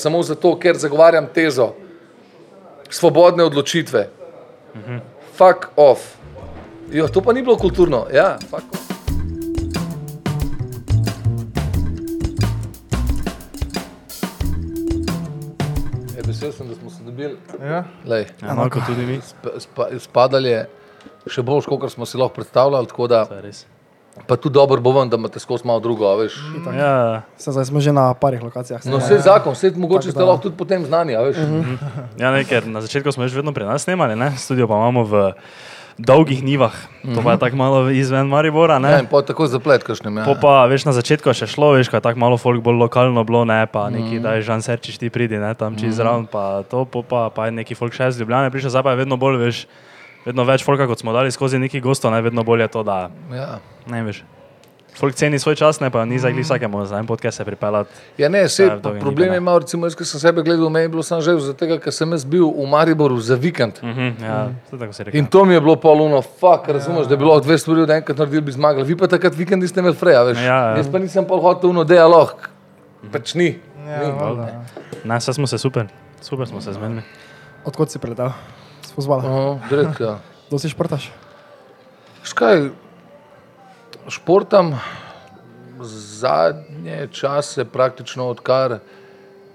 samo zato, ker zagovarjam tezo svobodne odločitve. Fuck off. Jo, to pa ni bilo kulturno. Ja, fuck off. Ja, vesel sem, da smo se dobili. Ja. Lej, Ja, Marko, tudi mi. sp- spa- Spadali je še bolj, kot smo si lahko predstavljali. tako Da. Pa tudi dobro bo ven, da imate skozi malo drugo. Veš. Ja, Se, zdaj smo že na parih lokacijah. No, Ja, vse ja. zakon, vse mogoče ste lahko tudi potem znani. a Veš. ja ne, ker na začetku smo že vedno pri nas snemali, ne? studio pa imamo v dolgih nivah, to pa je tako malo izven Maribora. Ja, Ne? in pa tako zaplet, kakšnem. Ja. Po pa, veš, na začetku je še šlo, veš, kaj tako malo folk bolj lokalno bilo, ne, pa neki, Mhm. da je Žan Serčiš ti pridi, ne, tam čez zraven, pa to, po pa, pa je neki folk še iz Ljubljane prišel, zdaj pa je vedno bolj, veš, vedno več folka, kot smo dali skozi neki gostov, ne, vedno bolje to, da, Ja. ne veš. Folk ceni svoj čas, ne pa ni za glih vsakemu, za en podcast se pripeljati. Ja, ne, se, Ja, dolgem problem je imel, recimo, jaz, ki sem sebe gledal, meni je bilo samo že zaradi tega, ker sem jaz bil v Mariboru za vikend. Mhm, ja, to tako si rekel. In to mi je bilo poluno, fuck, razumeš, da je bilo dve stvari od enkrat naredili, bi zmagali. Vi pa takrat vikend niste imeli freja, veš. Ja, ja. Jaz pa nisem pa hotel uno dialog, pač ni. Ja, ni. ja. Ne, vse smo se super, super smo se zmenili. Odkot si priletel? Spozvala. Aha, direkt, ja. Kdo si športaš? Škaj, športam zadnje čase, praktično odkar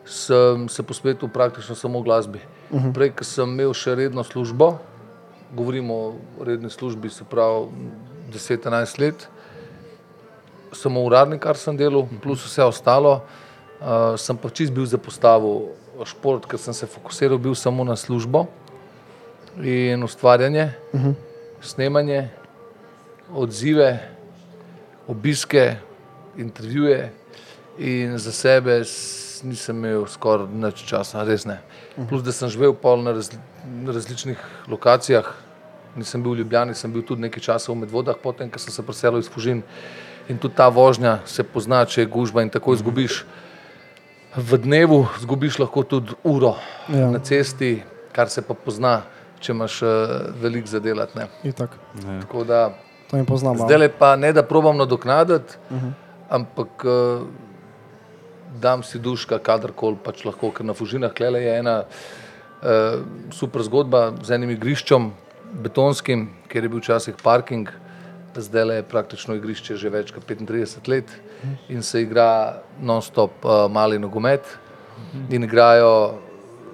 sem se posvetil praktično samo glasbi. Uh -huh. Prej, ko sem imel še redno službo, govorimo o redni službi, se pravi 10-11 let, samo uradnik, kar sem delal, plus vse ostalo, uh, sem pa čist bil zapostavil šport, ker sem se fokusiral bil samo na službo in ustvarjanje, uh -huh. snemanje, odzive, obiske, intervjuje in za sebe nisem imel skoraj nič časa, res ne. Plus, da sem živel pol na, razli, na različnih lokacijah, nisem bil v Ljubljani, sem bil tudi nekaj časa v Medvodah, potem, ko sem se preselil iz Fužin. In tudi ta vožnja se pozna, če je gužba in tako izgubiš. V dnevu izgubiš lahko tudi uro Ja. na cesti, kar se pa pozna, če imaš uh, veliko. Itak. Tako da To jim poznam. Zdaj le pa ne, da probam nadoknaditi, uh -huh. ampak uh, dam si duška, kadarkoli pač lahko, ker na Fužinah klele je ena uh, super zgodba z enim igriščem, betonskim, kjer je bil včasih parking, zdaj le je praktično igrišče že več kot 35 let in se igra non-stop uh, mali nogomet in igrajo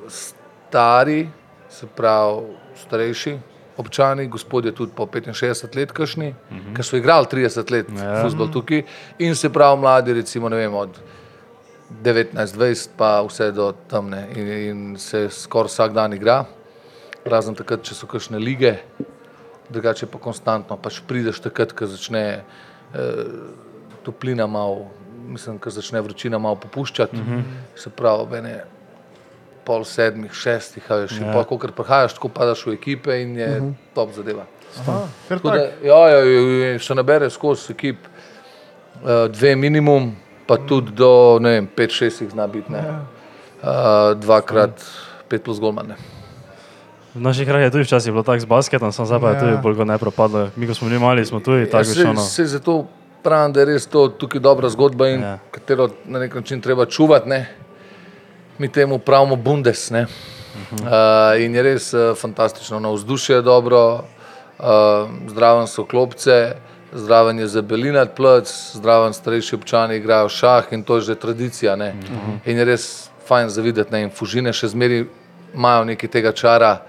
stari, se pravi starejši občani, gospodje tudi po 65 let, kašni, uh -huh. ki so igrali 30 let ja. futbol tukaj in se pravi mladi, recimo vem, od 19-20 pa vse do tamne in, in se skoraj vsak dan igra, razen takrat, če so kakšne lige, drugače pa konstantno, pač prideš takrat, ko začne eh, toplina malo, mislim, ko začne vročina malo popuščati, uh -huh. se pravi, bene, pol sedmih, šestih, a veš, ja. pa ko prihajaš, tako padaš v ekipe in je uh -huh. top zadeva. Tako Da, ja, ja, ja, ja, se nabere skozi ekip, uh, dve minimum, pa tudi do ne vem, pet, šest jih zna biti, ne. Uh, dvakrat, pet plus golman. ne. V naših krajih je tudi včasih bilo tako z basketom, sem zdaj pa je Ja. tudi bolj kot ne propadlo. Mi, ko smo bili mali, smo tudi tako Ja, več se, se zato pravim, da je res to tukaj dobra zgodba in Ja. ja. katero na nek način treba čuvati. Ne? Mi temu pravimo bundes. Ne? Uh -huh. uh, in je res uh, fantastično. Na vzdušje je dobro, uh, zdraven so klopce, zdraven je zabelinat plc, zdraven starejši občani igrajo šah in to je že tradicija. Uh -huh. In je res fajn zavideti. Ne? In fužine še zmeri imajo nekaj tega čara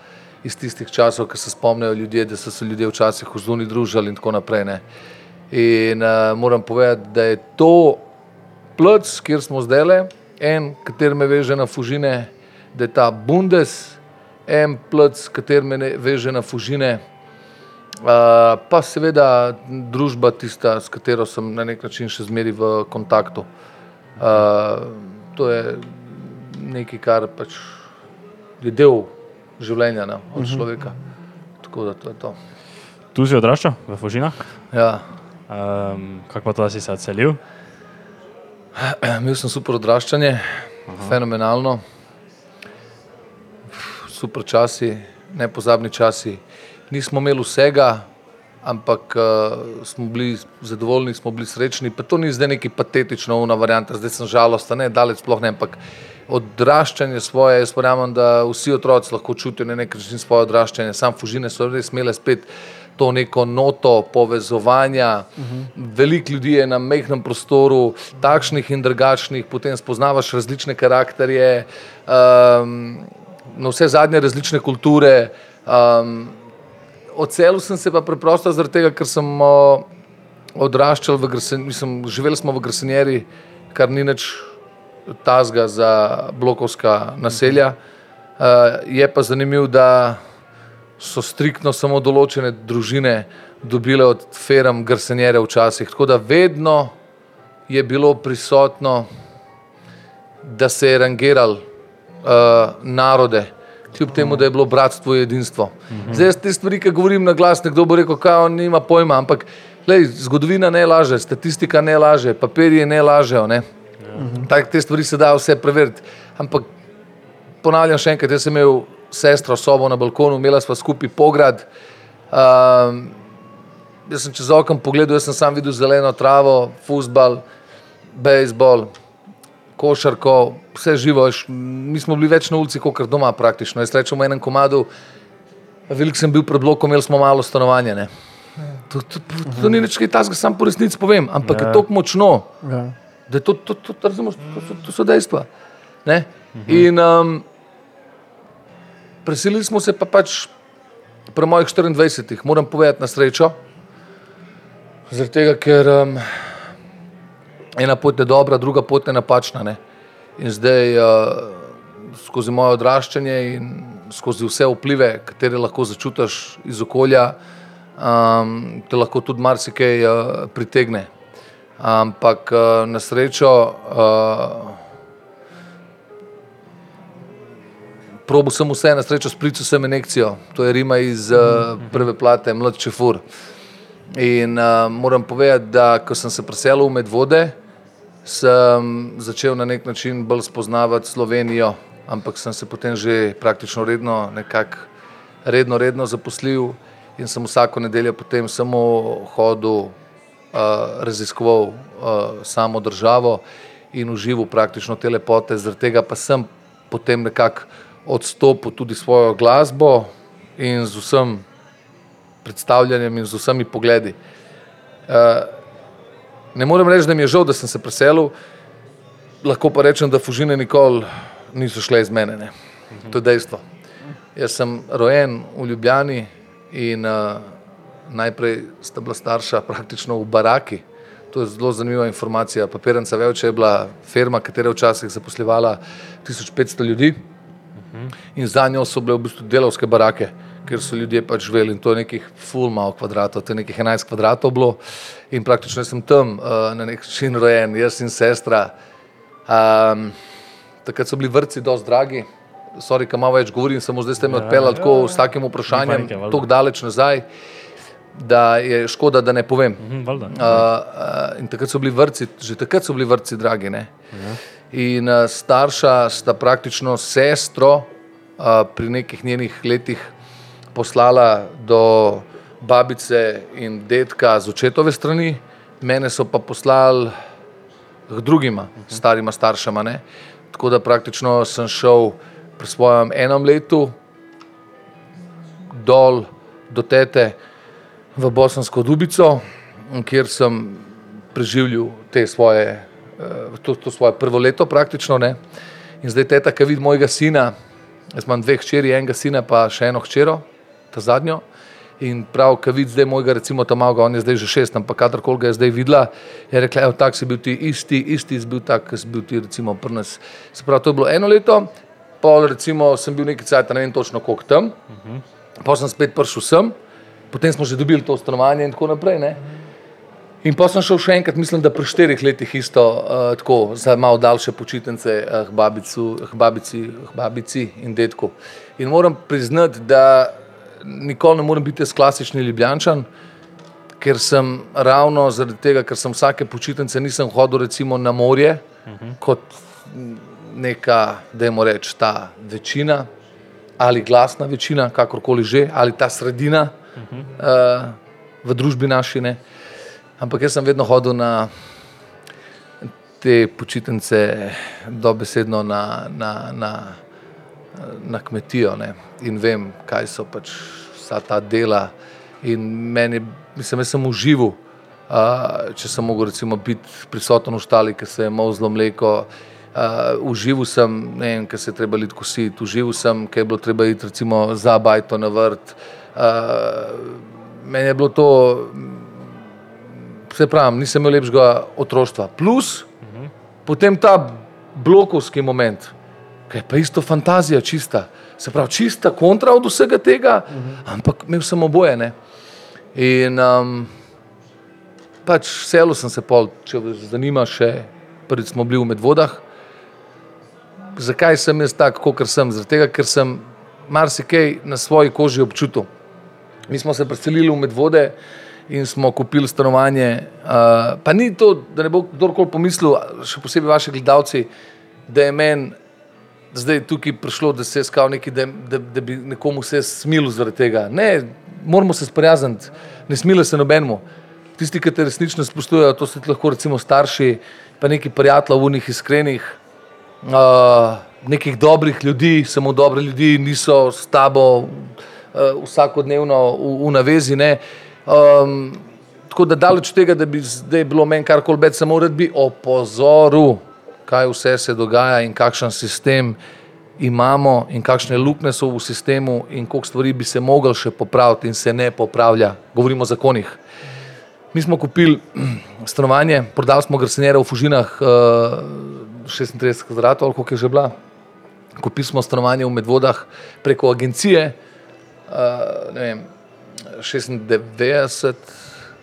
iz tistih časov, ko se spomnijo ljudje, da so se ljudje včasih v zuni družili in tako naprej. Ne. In uh, moram povedati, da je to plc, kjer smo zdaj le, en, kater me veže na fužine, da je ta bundes, en plc, kater me veže na fužine. Uh, pa seveda družba, tista, s katero sem na nek način še zmeraj v kontaktu. Uh, to je nekaj, kar pač je del življenja ne, od človeka. Tako da to je to. Tu si odraščal, v Fužinah. Ja. Um, kako pa to, si se odselil? Imel sem super odraščanje, Aha. fenomenalno, super časi, nepozabni časi. Nismo imeli vsega, ampak uh, smo bili zadovoljni, smo bili srečni. Pa to ni zdaj neki patetično, una varianta, zdaj sem žalosten, ne, daleč sploh ne, ampak odraščanje svoje, jaz verjamem, da vsi otroci lahko čutijo na nek način svoje odraščanje. Sam fužine so res imele spet to neko noto povezovanja. Uh -huh. Veliko ljudi je na mehkem prostoru, takšnih in drugačnih, potem spoznavaš različne karakterje, um, na vse zadnje različne kulture. Um, Odselil sem se pa preprosto zaradi tega, ker sem uh, odraščal v Grsenjeri, živeli smo v Grsenjeri, kar ni nič tazga za blokovska naselja. Uh, je pa zanimivo, da so striktno samo določene družine dobile od ferem Grsenjere včasih. Tako da vedno je bilo prisotno, da se je rangiral uh, narode, kljub temu, da je bilo bratstvo in jedinstvo. Zdaj, te stvari, ki govorim na glas, nekdo bo rekel, da nima pojma, ampak lej, zgodovina ne laže, statistika ne laže, papirji ne lažejo. Ne? Tak, te stvari se da vse preveriti. Ampak ponavljam še enkrat, jaz sem imel sestro sobo na balkonu, imela sva skupaj pograd. Um, jaz sem čez okno pogledal, jaz sem sam videl zeleno travo, futbal, bejzbol, košarko, vse živo. Mi smo bili več na ulici, kot doma praktično. Jaz rečem v enem komadu, velik sem bil pred blokom, imeli smo malo stanovanja. Ne. To, to, to, to ni nič kaj tasga, sam po resnici povem, ampak ja. je to močno. Ja da to, to, to, to, razumeš, to, so, to so dejstva. Ne? In um, preselili smo se pa pač pri mojih 24, moram povedati na srečo, zaradi tega, ker um, ena pot je dobra, druga pot je napačna. Ne? In zdaj uh, skozi moje odraščanje in skozi vse vplive, katere lahko začutiš iz okolja, um, te lahko tudi marsikaj uh, pritegne ampak uh, na srečo uh, probo sem vse, na srečo spričal sem injekcijo, to je Rima iz uh, prve plate, Mlad Čefur. In uh, moram povedati, da ko sem se preselil med vode, sem začel na nek način bolj spoznavati Slovenijo, ampak sem se potem že praktično redno, nekako redno, redno zaposlil in sem vsako nedeljo potem samo hodil uh, raziskoval uh, samo državo in užival praktično te lepote. Zaradi tega pa sem potem nekako odstopil tudi svojo glasbo in z vsem predstavljanjem in z vsemi pogledi. Uh, ne morem reči, da mi je žal, da sem se preselil, lahko pa rečem, da fužine nikoli niso šle iz mene. Ne. To je dejstvo. Jaz sem rojen v Ljubljani in uh, najprej sta bila starša praktično v baraki. To je zelo zanimiva informacija. Papirnica Vevče je bila firma, katera je včasih zaposlevala 1500 ljudi in za njo so bile v bistvu delovske barake, ker so ljudje pač živeli in to je nekih full malo kvadratov, to je nekih 11 kvadratov bilo in praktično sem tam uh, na nek način rojen, jaz in sestra. Um, takrat so bili vrci dosti dragi, sorry, kam malo več govorim, samo zdaj ste me odpeljali tako s takim vprašanjem, tako daleč nazaj da je škoda, da ne povem. Mhm, valda, uh, uh, in takrat so bili vrci, že takrat so bili vrci dragi. Ja. In uh, starša sta praktično sestro pri nekih njenih letih poslala do babice in dedka z očetove strani, mene so pa poslali k drugima, -huh. starima staršama. Ne? Tako da praktično sem šel pri svojem enem letu dol do tete v Bosansko Dubico, kjer sem preživljal te svoje, eh, to, to svoje prvo leto praktično. Ne. In zdaj teta, ki vidi mojega sina, jaz imam dve hčeri, enega sina pa še eno hčero, ta zadnjo. In prav, ki vidi zdaj mojega, recimo malo, on je zdaj že šest, ampak kadarkoli ga je zdaj videla, je rekla, evo, tak si bil ti isti, isti si bil tak, ki si bil ti recimo prnes. Se pravi, to je bilo eno leto, pol recimo sem bil nekaj cajta, ne vem točno koliko tam, uh -huh. pa sem spet prišel sem, potem smo že dobili to stanovanje in tako naprej. Ne? In pa sem šel še enkrat, mislim, da pri štirih letih isto, uh, tako za malo daljše počitnice, uh, babicu, babici, babici in detku. In moram priznati, da nikoli ne morem biti jaz klasični ljubljančan, ker sem ravno zaradi tega, ker sem vsake počitnice nisem hodil recimo na morje, uh -huh. kot neka, da jim reč, ta večina ali glasna večina, kakorkoli že, ali ta sredina uh, v družbi naši. Ne. Ampak jaz sem vedno hodil na te počitnice dobesedno na, na, na, na kmetijo ne. in vem, kaj so pač vsa ta dela. In meni, mislim, jaz sem užival, uh, če sem mogel recimo biti prisoten v štali, ker se je mozlo mleko. Uh, užival sem, ne vem, ker se je treba liti kositi, užival sem, ker je bilo treba iti recimo za bajto na vrt. Uh, meni je bilo to, se pravi, nisem imel lepšega otroštva. Plus, uh -huh. potem ta blokovski moment, ki je pa isto fantazija čista, se pravi, čista kontra od vsega tega, uh -huh. ampak imel sem oboje. Ne? In um, pač selil sem se pol, če vas zanima še, prvič smo bili v medvodah. Zakaj sem jaz tak, kot sem? Tega, ker sem marsikaj na svoji koži občutil. Mi smo se preselili v medvode in smo kupili stanovanje. Uh, pa ni to, da ne bo kdorkoli pomislil, še posebej vaši gledalci, da je meni zdaj tukaj prišlo, da se je skal neki, da, da, da bi nekomu se smil zaradi tega. Ne, moramo se sprijazniti, ne smile se nobenemu. Tisti, ki te resnično spoštujejo, to so lahko recimo starši, pa neki prijatelji, unih iskrenih, uh, nekih dobrih ljudi, samo dobre ljudi niso s tabo uh, vsakodnevno v, v navezi. Um, tako da daleč tega, da bi zdaj bilo meni karkoli več, samo rad bi opozoril, kaj vse se dogaja in kakšen sistem imamo in kakšne luknje so v sistemu in koliko stvari bi se mogli še popraviti in se ne popravlja. Govorimo o zakonih. Mi smo kupili stanovanje, prodali smo grsenjere v Fužinah, uh, 36 kvadratov, koliko je že bila. Kupili smo stanovanje v Medvodah preko agencije, ne vem, 96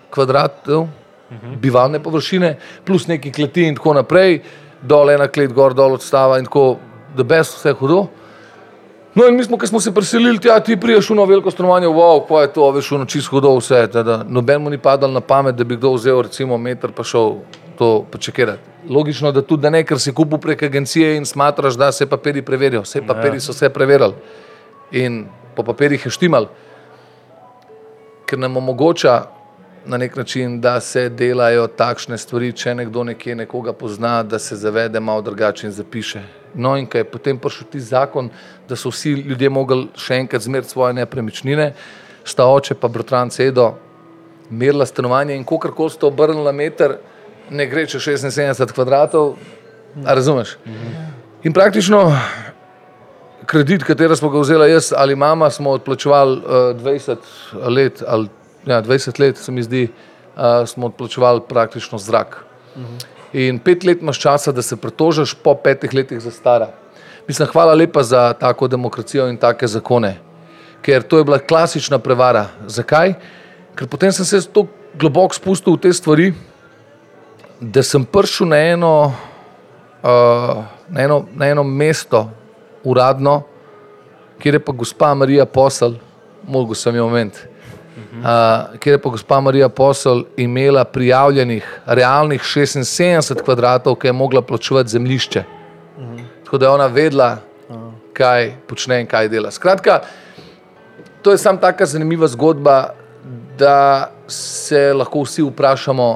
kvadratov, -huh. bivalne površine, plus neki kleti in tako naprej, dol ena klet, gor dol odstava in tako, da best vse hudo. No, in mi smo, ki smo se preselili tja, ti priješ v novo veliko stanovanje, wow, kaj je to, veš, ono čisto hudo vse. Noben mu ni padal na pamet, da bi kdo vzel recimo meter pa šel to počekirati. Logično, da tudi da ne, ker si kupil prek agencije in smatraš, da se papiri preverijo. Vse papiri so se preverili in po papirjih je štimal, ker nam omogoča na nek način, da se delajo takšne stvari, če nekdo nekje nekoga pozna, da se zavede malo drugače in zapiše. No, in kaj je potem prišel ti zakon, da so vsi ljudje mogli še enkrat zmeriti svoje nepremičnine, sta oče pa bratranc Edo, merila stanovanje in kolikor koli sta obrnila meter, ne gre če 76 kvadratov, razumeš? In praktično kredit, katero smo ga vzeli jaz ali mama, smo odplačevali uh, 20 let, ali ja, 20 let, se mi zdi, uh, smo odplačevali praktično zrak. In pet let imaš časa, da se pretožiš, po petih letih zastara. Mislim, hvala lepa za tako demokracijo in take zakone, ker to je bila klasična prevara. Zakaj? Ker potem sem se tako globoko spustil v te stvari, da sem prišel na eno, uh, na eno, na eno mesto, uradno, kjer je pa gospa Marija Posel, mogel sem jo omeniti. Uh, kjer je pa gospa Marija Posel imela prijavljenih realnih 76 kvadratov, ki je mogla plačevati zemljišče. Uh -huh. Tako da je ona vedela, kaj počne in kaj dela. Skratka, to je samo tako zanimiva zgodba, da se lahko vsi vprašamo,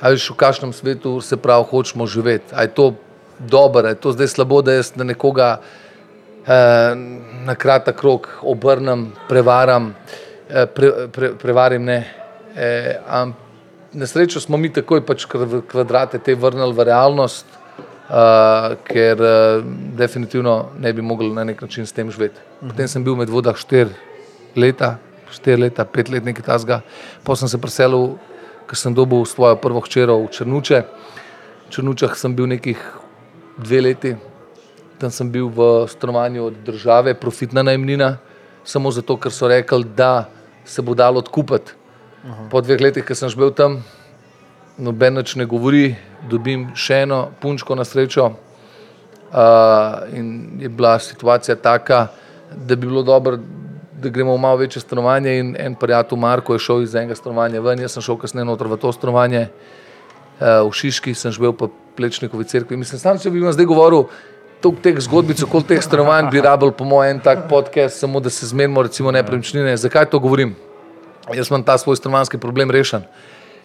ali v kakšnem svetu se prav hočemo živeti. Ali je to dobro, je to zdaj slabo, da jaz na nekoga eh, na kratek rok obrnem, prevaram. Eh, pre, pre, prevarim. Ne. E, na srečo smo mi takoj pač kvadrate te vrnili v realnost, uh, ker uh, definitivno ne bi mogli na nek način s tem živeti. Potem sem bil med vodah štiri leta, štiri leta, pet let nekaj tasga, potem sem se preselil, ker sem dobil svojo prvo hčero v Črnuče. V Črnučah sem bil nekih dve leti, tam sem bil v stanovanju od države, profitna najemnina, samo zato, ker so rekli, da se bo dalo odkupiti. Po dveh letih, ki sem bil tam, noben več ne govori, dobim še eno punčko na srečo. Uh, in je bila situacija taka, da bi bilo dobro, da gremo v malo večje stanovanje. In en prijatelj Marko je šel iz enega stanovanja ven, jaz sem šel kasneje noter v to stanovanje, uh, v Šiški, sem živel pa Plečnikovi crkvi. Mislim, sam, če bi vam zdaj govoril, Tuk teh zgodbic, okoli teh stanovanj bi rabil, po mojem, en tak podcast, samo da se zmenimo, recimo, nepremičnine. Zakaj to govorim? Jaz imam ta svoj stanovanjski problem rešen.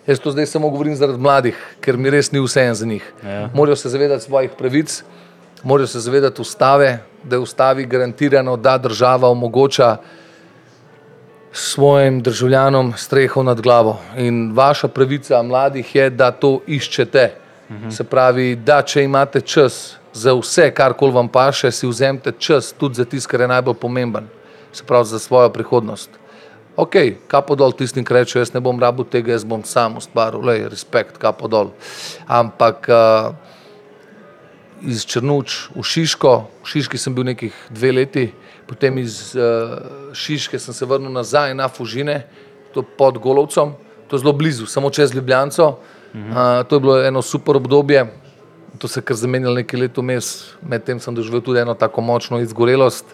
Jaz to zdaj samo govorim zaradi mladih, ker mi res ni vse za njih. Ja. Morajo se zavedati svojih pravic, morajo se zavedati ustave, da je ustavi garantirano, da država omogoča svojim državljanom streho nad glavo. In vaša pravica mladih je, da to iščete. Se pravi, da če imate čas za vse, kar koli vam paše, si vzemite čas tudi za tisto, kar je najbolj pomemben, se pravi za svojo prihodnost. Ok, kapo dol tistim, ki rečejo, jaz ne bom rabil tega, jaz bom sam ustvaril, le respekt, kapo dol. Ampak uh, iz Črnuč v Šiško, v Šiški sem bil nekih dve leti, potem iz uh, Šiške sem se vrnil nazaj na Fužine, to pod Golovcem, to je zelo blizu, samo čez Ljubljanco. Uh, to je bilo eno super obdobje, to se je kar zamenjalo nekaj let vmes, medtem sem doživel tudi eno tako močno izgorelost.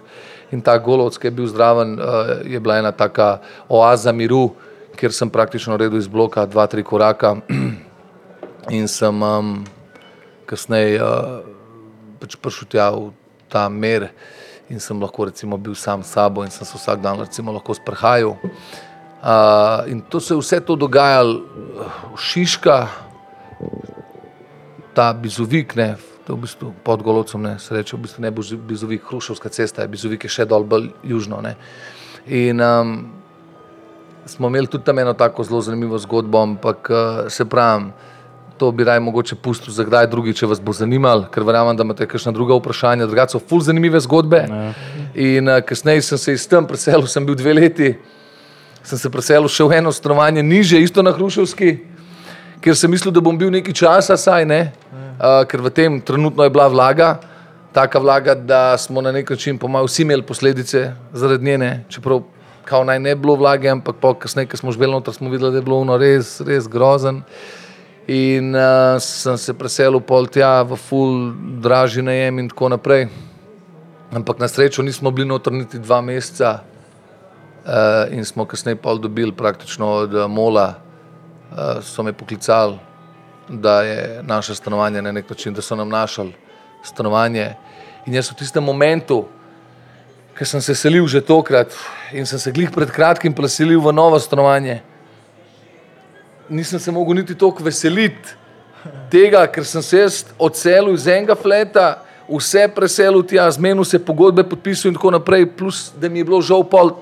In ta golovc, ki je bil zdraven, je bila ena taka oaza miru, kjer sem praktično naredil iz bloka dva, tri koraka in sem um, kasneje uh, pač prišel tja v ta mer in sem lahko recimo bil sam s sabo in sem se vsak dan recimo lahko sprehajal. Uh, in to se je vse to dogajalo Šiška, ta bizovik, ne, to je v bistvu pod Golovcem, ne, se reče, v bistvu ne bizovik, Hrušovska cesta, je bizovik je še dol bolj južno. Ne. In um, smo imeli tudi tam eno tako zelo zanimivo zgodbo, ampak uh, se pravim, to bi raj mogoče pustil za kdaj drugi, če vas bo zanimalo, ker verjamem, da imate kakšna druga vprašanja, drugače so ful zanimive zgodbe. Ja. In uh, kasneje sem se iz tam preselil, sem bil dve leti, sem se preselil še v eno stanovanje niže, isto na Hruševski, ker sem mislil, da bom bil nekaj časa, saj ne, uh, ker v tem trenutno je bila vlaga, taka vlaga, da smo na nek način pomagali, vsi imeli posledice zaradi njene, čeprav kao naj ne bilo vlage, ampak pa kasneje, ko smo živeli noter, smo videli, da je bilo ono res, res grozen. In uh, sem se preselil pol tja v full dražji najem in tako naprej. Ampak na srečo nismo bili noter niti dva meseca uh, in smo kasneje pol dobili praktično od Mola, uh, so me poklicali, da je naše stanovanje na nek način, da so nam našli stanovanje. In jaz v tistem momentu, ker sem se selil že tokrat in sem se glih pred kratkim preselil v novo stanovanje, nisem se mogel niti toliko veseliti tega, ker sem se jaz odselil iz enega fleta, vse preselil tja, zmenil se pogodbe, podpisal in tako naprej, plus da mi je bilo žal pol,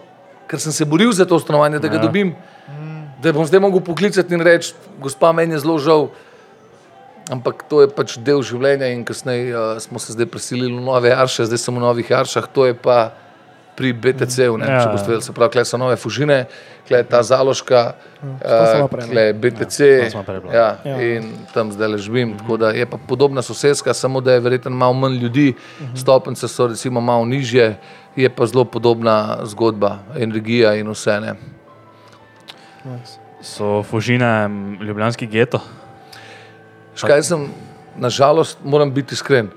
ker sem se boril za to stanovanje, da ga Ja. ja. dobim, da bom zdaj mogel poklicati in reči, gospa, meni je zelo žal. Ampak to je pač del življenja, in kasneje uh, smo se zdaj preselili v nove arše, zdaj sem v novih aršah, to je pa pri BTC-u. Ja. Ja. Če boste vedeli, se pravi, tukaj so nove fužine, je ta založka, uh, je BTC. bila. Ja, Ja. in tam zdaj ležim. Tako da je pa podobna sosedska, samo da je verjetno malo manj ljudi, stopnice so recimo malo nižje, je pa zelo podobna zgodba, energija in vse. Ne. Nice. So fužine m, ljubljanski geto. Škaj sem, nažalost, moram biti iskren.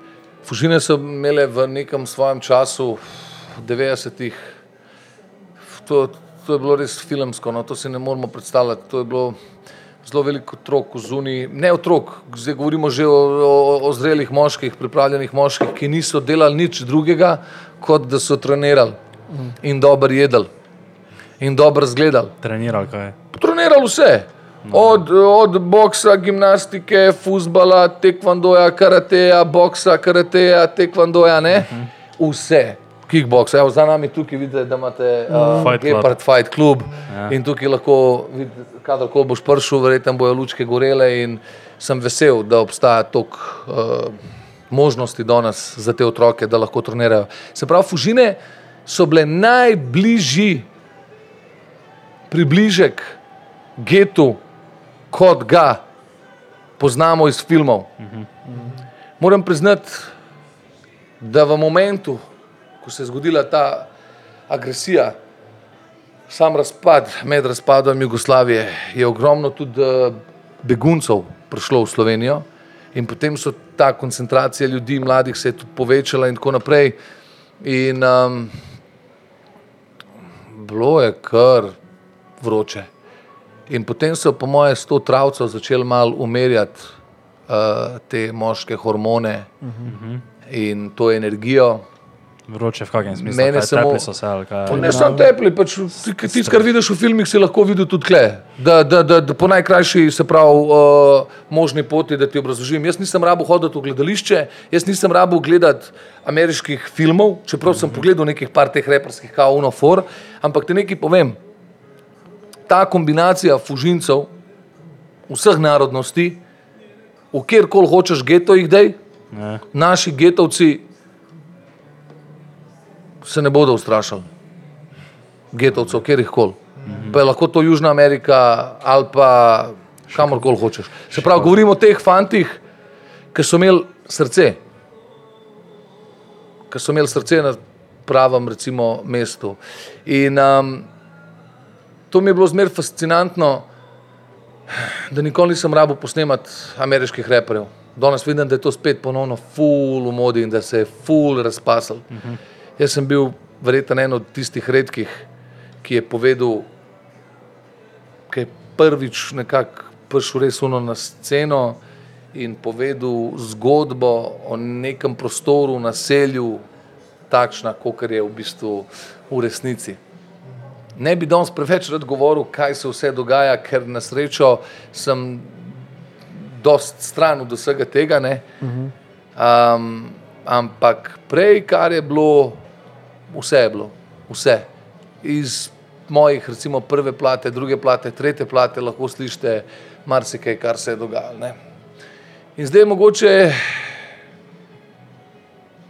Fužine so imele v nekem svojem času, v 90-ih, to, to je bilo res filmsko, no, to si ne moremo predstavljati. To je bilo zelo veliko otrok zunaj, ne otrok, zdaj govorimo že o, o, o zrelih moških, pripravljenih moških, ki niso delali nič drugega, kot da so trenirali in dobro jedli in dobro zgledali Treniral kaj. trenirali vse. Od, od boksa, gimnastike, futbola, tekvandoja, karateja, boksa, karateja, tekvandoja, ne? Vse. Kickbox, evo za nami tukaj vidite, da imate uh, Fight Club. Gepard Fight Club Ja. in tukaj lahko, kadarkoli boš prišel, verjetno bojo lučke gorele in sem vesel, da obstaja toliko uh, možnosti danes za te otroke, da lahko trenirajo. Se pravi, fužine so bile najbližji približek getu, kot ga poznamo iz filmov. Moram priznati, da v momentu, ko se je zgodila ta agresija, sam razpad, med razpadom Jugoslavije, je ogromno tudi eh, beguncev prišlo v Slovenijo in potem so ta koncentracija ljudi, mladih se je tudi povečala in tako naprej. In um, bilo je kar vroče. In potem so, po moje, sto travcev začeli malo umerjati uh, te moške hormone uh -huh. in to energijo. Vroče v kakšnem smislu. Mene kaj, samo- tepli so se ali kaj. Ne samo tepli, pač tisto, kar vidiš v filmih, si lahko videl tudi tle. Da, da, da, da po najkrajši, se pravi, uh, možni poti, da ti obrazložim. Jaz nisem rabo hoditi v gledališče, jaz nisem rabo gledati ameriških filmov, čeprav sem pogledal nekih par teh reperskih kao unofor, ampak ti nekaj povem. Ta kombinacija fužincev vseh narodnosti, v kjerkoli hočeš geto jih dej, Ne. naši getovci se ne bodo ustrašili. Getovcev, kjer jih koli. Pa je lahko to Južna Amerika ali pa kamorkoli hočeš. Se pravi, govorimo o teh fantih, ki so imeli srce, ki so imeli srce na pravem recimo, mestu. In um, to mi je bilo zmer fascinantno, da nikoli nisem rabo posnemati ameriških reperjev. Danes vidim, da je to spet ponovno full v modi in da se je full razpasal. Uh -huh. Jaz sem bil verjetno en od tistih redkih, ki je povedal, ki je prvič nekako prišel res uno na sceno in povedal zgodbo o nekem prostoru, naselju, takšna, kot je v bistvu v resnici. Ne bi danes preveč rad govoril, kaj se vse dogaja, ker na srečo sem dost stran od vsega tega. Um, ampak prej, kar je bilo, vse je bilo, vse. Iz mojih, recimo, prve plate, druge plate, tretje plate, lahko slišite marsikaj, kar se je dogajalo. Ne? In zdaj mogoče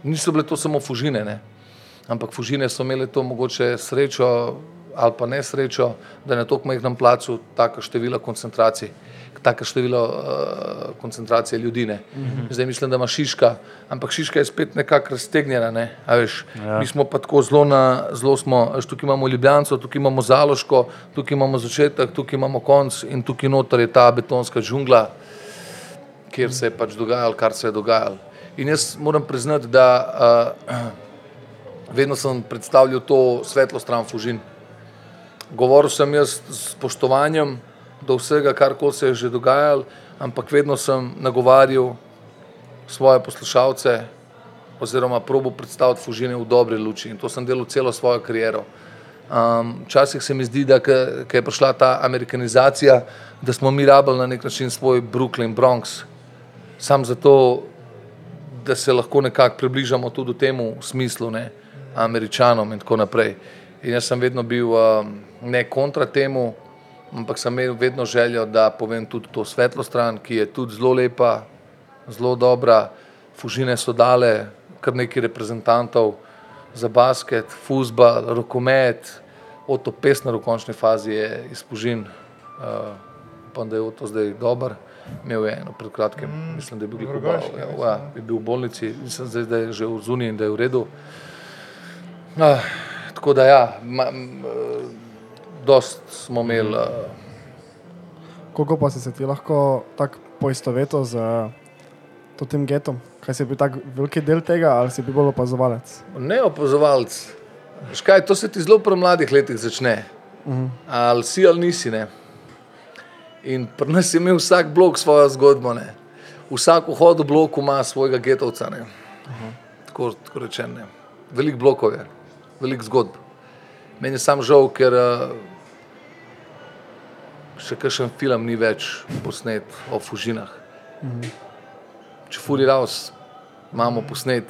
niso bile to samo fužine, ne? ampak fužine so imele to mogoče srečo ali pa nesrečo, da je na tako majhnem placu tako število koncentracij, tako število uh, koncentracije ljudi. Ne? Zdaj mislim, da ima Šiška, ampak Šiška je spet nekako raztegnjena. Ne? Ja. Mi smo pa tako zelo, na, zelo smo, tukaj imamo Ljubljanco, tukaj imamo Zaloško, tukaj imamo začetek, tukaj imamo konc in tukaj noter je ta betonska džungla, kjer se je pač dogajalo, kar se je dogajalo. In jaz moram priznati, da uh, vedno sem predstavljal to svetlo stran Fužin. Govoril sem jaz s spoštovanjem do vsega, kar koli se je že dogajalo, ampak vedno sem nagovarjal svoje poslušalce oziroma probo predstaviti Fužine v dobri luči in to sem delal celo svojo kariero. Um, včasih se mi zdi, da ko je prišla ta amerikanizacija, da smo mi rabili na nek način svoj Brooklyn, Bronx, sam zato, da se lahko nekako približamo tudi temu smislu, ne, američanom in tako naprej. In jaz sem vedno bil um, ne kontra temu, ampak sem imel vedno željo, da povem tudi to svetlo stran, ki je tudi zelo lepa, zelo dobra. Fužine so dale kar nekaj reprezentantov za basket, futbal, rokomet, Oto Pesner v končni fazi je iz Fužin, uh, upam, da je Oto zdaj dober. Imel je eno pred kratkim, mm, mislim, da je bil, v Rogaški, ja, ja, je bil v bolnici, mislim, zdaj, da je že v zuniji in da je v redu. Ah, tako da ja, ma, m, eh, dost smo imeli. Uh, Koliko pa si se ti lahko tako poistovetil z to tem getom? Kaj si bil tak veliki del tega ali si bil bolj opazovalec? Ne opazovalec. Veš Kaj, to se ti zelo pri mladih letih začne. Uh -huh. Ali si ali nisi. Ne? In pri nas je imel vsak blok svojo zgodbo. Ne? Vsak vhod v bloku ima svojega getovca. Uh -huh. Tako, tako rečeno. ne. Veliko blokov je, veliko zgodb. Meni je sam žal, ker uh, še kakšen film ni več posnet o fužinah. Če Furi Raus imamo posnet,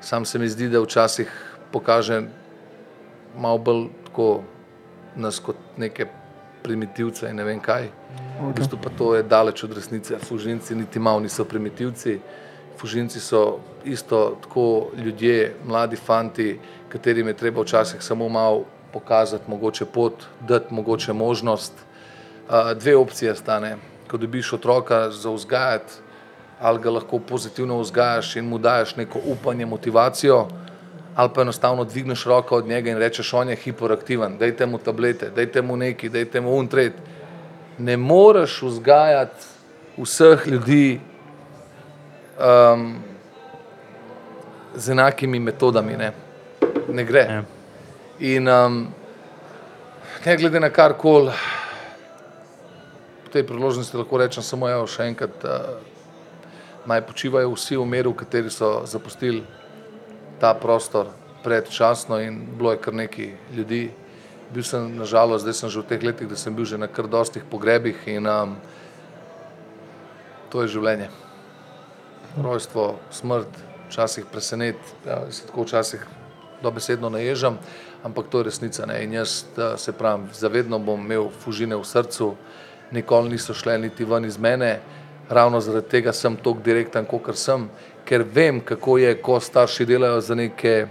sam se mi zdi, da včasih pokaže malo bolj tako nas kot neke primitivce in ne vem kaj. V bistvu pa to je daleč od resnice. Fužinci niti malo niso primitivci. Fužinci so isto tako ljudje, mladi fanti, katerim je treba včasih samo malo pokazati, mogoče pot, dati mogoče možnost. Dve opcije stane. Ko dobiš otroka za vzgajati, ali ga lahko pozitivno vzgajaš in mu daš neko upanje, motivacijo, ali pa enostavno dvigneš roko od njega in rečeš, on je hiperaktiven, dajte mu tablete, dajte mu neki, dajte mu untret. Ne moreš vzgajati vseh ljudi um, z enakimi metodami, ne, ne gre. Ja. In um, ne glede na kar koli, tej priložnosti lahko rečem samo evo, še enkrat, uh, naj počivajo vsi v miru, kateri so zapustili ta prostor predčasno in bilo je kar nekaj ljudi. Bil sem, nažalost, zdaj sem že v teh letih, da sem bil že na kar dostih pogrebih in um, to je življenje. Rojstvo, smrt, včasih presenet, ja, se tako včasih dobesedno naježam, ampak to je resnica. Ne? In jaz, da, se pravim, zavedno bom imel fužine v srcu, nikoli niso šle niti ven iz mene, ravno zaradi tega sem tako direkten, kot sem, ker vem, kako je, ko starši delajo za neke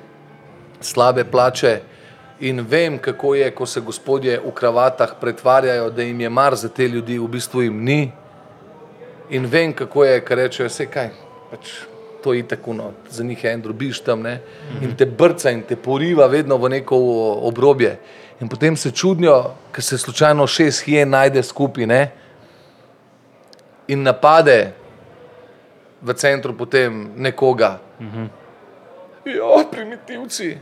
slabe plače. In vem, kako je, ko se gospodje v kravatah pretvarjajo, da jim je mar za te ljudi, v bistvu jim ni. In vem, kako je, kar rečejo, vse kaj, pač to je tako, no, za njih je en drobiš tam ne? in te brca in te poriva vedno v neko obrobje. In potem se čudijo, ker se slučajno šest hije najde skupaj ne? in napade v centru potem nekoga. Ja, primitivci.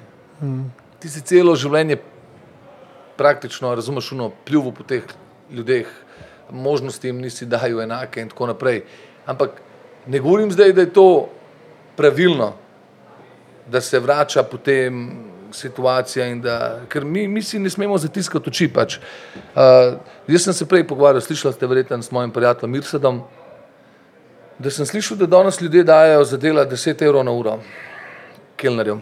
Ti si celo življenje praktično, razumeš, uno, pljuvo po teh ljudeh, možnosti jim nisi dajal enake in tako naprej. Ampak ne govorim zdaj, da je to pravilno, da se vrača potem situacija in da, ker mi, mi si ne smemo zatiskati oči. Pač. Uh, jaz sem se prej pogovarjal, slišal ste verjetno s mojim prijateljem Mirsadom, da sem slišal, da danes ljudje dajo za dela 10 evrov na uro, kelnerjem.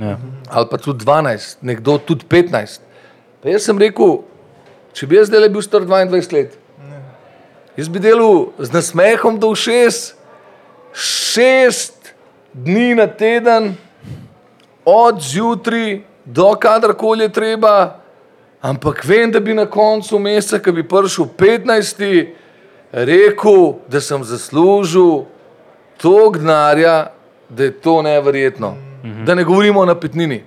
Ja. Ali pa tudi 12, nekdo tudi 15. Pa jaz sem rekel, če bi jaz zdaj bil star 22 let, jaz bi delal z nasmehom do šest, šest dni na teden, od zjutraj do kadarkoli je treba, ampak vem, da bi na koncu meseca, ki bi prišel 15. rekel, da sem zaslužil toliko denarja, da je to neverjetno. Mhm. Da ne govorimo o napitnini.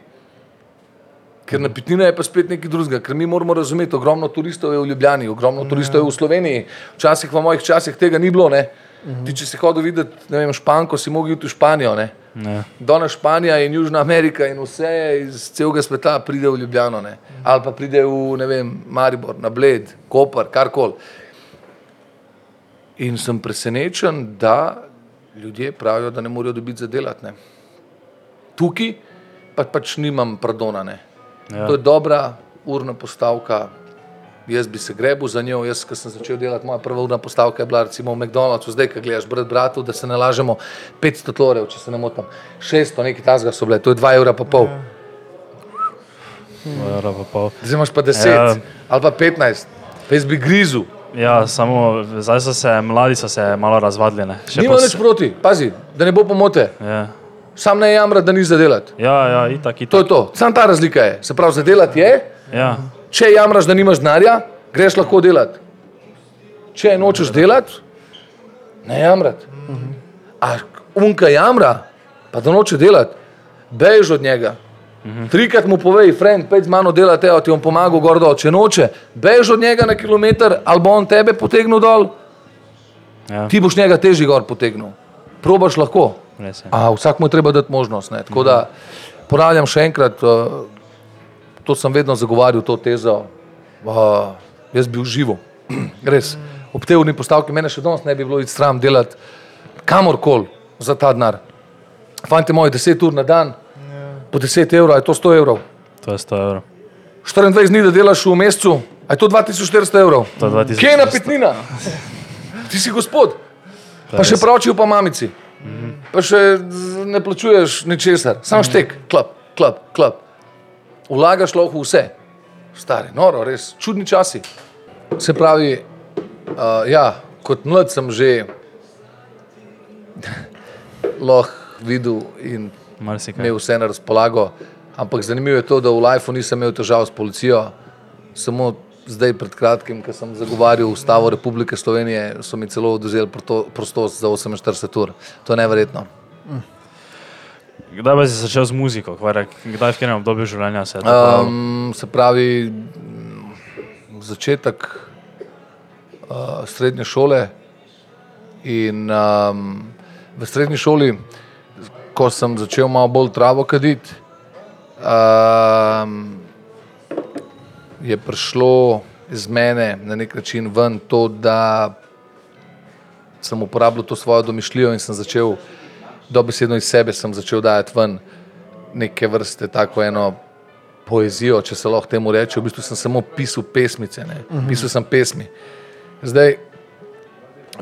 Ker napitnina je pa spet nekaj drugega, ker mi moramo razumeti, ogromno turistov je v Ljubljani, ogromno turistov je v Sloveniji, včasih v mojih časih tega ni bilo. Ne? Ti, če si hodil videti, ne vem, Španko, si mogel iti v Španijo. Ne? Ja. Danes Španija in Južna Amerika in vse iz celega sveta pride v Ljubljano, ne? ali pa pride v ne vem, Maribor, na Bled, Koper, karkoli. In sem presenečen, da ljudje pravijo, da ne morejo dobiti za delati. Ne? Tukaj pa pač nimam pardona. Ne? Ja. To je dobra urna postavka. Jaz bi se grebil za njo. Jaz, ko sem začel delati, moja prva urna postavka je bila recimo v McDonald'su, zdaj, ko gledaš brat bratu, da se ne lažemo, 500 torev, če se ne motim, 600, nekaj tazga so bile, to je 2 evra pa pol. Pa pol. Zdaj imaš pa 10 Ja. ali pa 15, pa jaz bi grizu. Ja, samo zdaj so se mladi so se malo razvadili. Nima pos- nič proti, pazi, da ne bo pomote. Ja, Sam ne jamra, da ni za delati. ja, ja itak, To itak. je to. Sam ta razlika je. Se pravi, za delati je, Ja. Če jamraš, da nimaš denarja, greš lahko delati. Če nočeš delati, ne jamrati. A unka jamra, pa da noče delati, bež od njega. Trikrat mu povej, friend, pej z mano delati, evo, ti bom pomagal gor dol. Če noče, bež od njega na kilometr, ali bo on tebe potegnil dol, Ja, ti boš njega težje gor potegnil. Probaš lahko. A, vsak mu je treba dati možnost. Ne? Tako da ponavljam še enkrat, uh, to sem vedno zagovarjal, to tezo. Uh, jaz bi užival, res. Ob tej urni postavki mene še danes ne bi bilo iti stran delati kamorkoli za ta denar. Fantje moji, 10 ur na dan, po 10 evrov, je to 100 evrov. To je 100 evrov. 24 dni, da delaš v mesecu, je to 2400 evrov. To je 2400. Kje je napitnina? Ti si gospod, pa še pravčijo pa mamici. Pa še ne plačuješ ničesar, samo štek, klap, klap, klap. Vlagaš lahko v vse. Stari, noro, res, čudni časi. Se pravi, uh, ja, kot mlad sem že lahko videl in Marsikaj. imel vse na razpolago. Ampak zanimivo je to, da v Lifeu nisem imel težav s policijo. Samo zdaj, pred kratkim, ko sem zagovarjal Ustavo Republike Slovenije, so mi celo oduzeli prostost za 48 ur. To je neverjetno. Kdaj pa si začel z muziko? Kvar, kdaj v katerem obdobju življenja se je to? Um, se pravi, začetek uh, srednje šole. In um, v srednji šoli, ko sem začel malo bolj travo kaditi, um, je prišlo iz mene na nek način ven to, da sem uporabljal to svojo domišljijo in sem začel dobesedno iz sebe sem začel dajati ven neke vrste tako eno poezijo, če se lahko temu reče. V bistvu sem samo pisal pesmice, ne. pisal sem pesmi. Zdaj,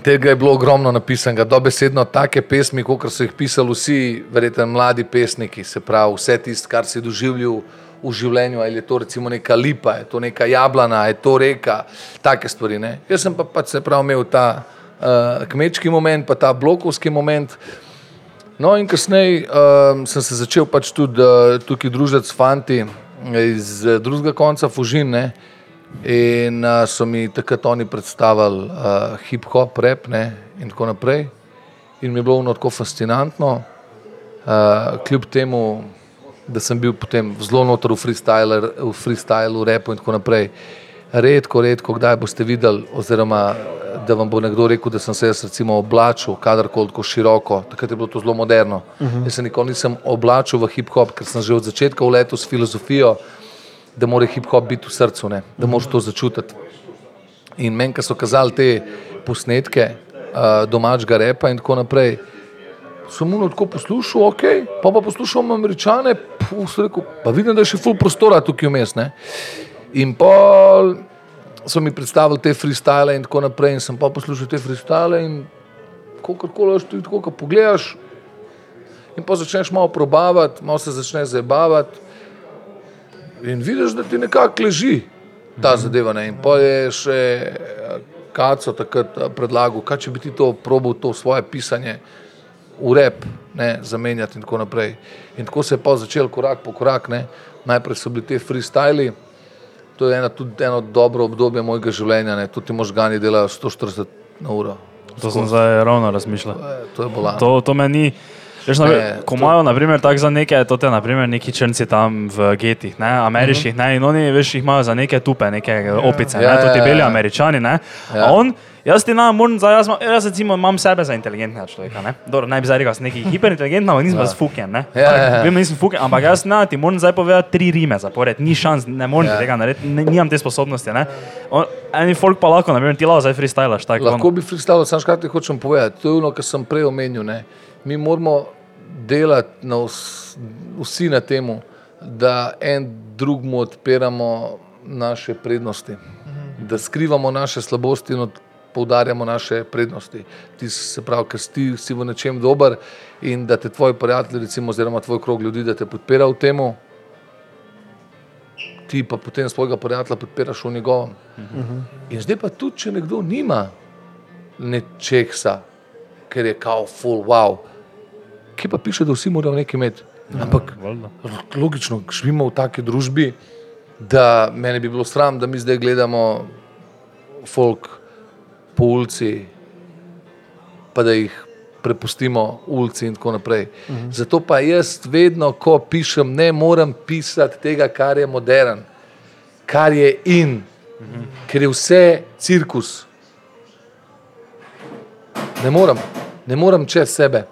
tega je bilo ogromno napisanega, dobesedno take pesmi, kot so jih pisali vsi, verjetno mladi pesniki, se pravi vse tisto, kar si doživljal v življenju, ali je to recimo neka lipa, je to neka jablana, je to reka, take stvari. Ne. Jaz sem pa pač se pravi imel ta uh, kmečki moment, pa ta blokovski moment. No, in kasneje um, sem se začel pač tudi uh, tukaj družiti s fanti iz uh, drugega konca Fužine. In uh, so mi takrat oni predstavili uh, hip-hop, rap ne, in tako naprej. In mi je bilo ono tako fascinantno, uh, kljub temu, da sem bil potem zelo notor v freestylu, v repu in tako naprej. Redko, redko, kdaj boste videli, oziroma da vam bo nekdo rekel, da sem se jaz recimo oblačil kadarkoli tako široko, takrat je bilo to zelo moderno. Uh -huh. Jaz se nikoli nisem oblačil v hip-hop, ker sem že od začetka v letu s filozofijo, da mora hip-hop biti v srcu, ne? da moraš to začutiti. In meni, ko so kazali te posnetke uh, domačega repa in tako naprej, sem mu tako poslušal, ok, pa pa poslušal američane, puf, rekel, pa vidim, da je še full prostora tukaj vmes. In pa so mi predstavili te freestyle in tako naprej, in sem pa poslušal te freestyle in kakorkoli že ti tako pogledaš. In pa začneš malo probavati, malo se začneš zabavati, in vidiš, da ti nekako leži ta zadeva. Ne? In pa je še Kaco takrat predlagal, kaj če bi ti to probil, to svoje pisanje v rep, ne, zamenjati in tako naprej. In tako se je pa začel korak po korak. Ne. Najprej so bili te freestyle, to je ena, tudi eno dobro obdobje mojega življenja, ne. tudi možgani delajo 140 na uro. To sem zdaj ravno razmišljal. To je- bolano. To, to meni. Veš, na, Ne, ko imajo, naprimer, tako za neke, to te, naprimer, neki črnci tam v getih, ne, ameriških, ne, in oni, veš, jih imajo za neke tupe, neke opice, Ja, ne, to ti ja, beli ja. američani, ne. Ja. A on, jaz ti nam moram, jaz, imam- jaz recimo imam sebe za inteligentnega človeka, ne. Dobro, naj bi zdaj rekel, sem neki hiperinteligenten, ampak nisem pa sfuken, ne. Ja, ja, ja. Vem, nisem fuken, ampak jaz ne, ti moram zdaj povedati tri rime zapored, ni šans, ne morem Ja. ja. tega narediti, nimam te sposobnosti, ne. On, eni folk pa lahko, naprimer, ti lahko zdaj freestylaš, tako. ono. Lahko bi freestyle, samo kaj ti hočem povedati. To je ono, kar sem prej omenil. Ne. Mi moramo delati na vs, vsi na tem, da en drugmu odpiramo naše prednosti, da skrivamo naše slabosti in poudarjamo naše prednosti. Ti se pravi, ker si, si v nečem dober in da te tvoji prijatelji, recimo, oziroma tvoj krog ljudi, da te podpira v tem, ti pa potem svojega prijatelja podpiraš v njegovem. In zdaj pa tudi, če nekdo nima nečesa, ker je kao full wow, ki pa piše, da vsi morajo nekaj imeti. Ampak Valjda. logično, živimo v taki družbi, da meni bi bilo sram, da mi zdaj gledamo folk po ulici, pa da jih prepustimo ulici in tako naprej. Uh -huh. Zato pa jaz vedno, ko pišem, ne morem pisati tega, kar je modern, kar je in, uh -huh. ker je vse cirkus. Ne morem, ne morem čez sebe.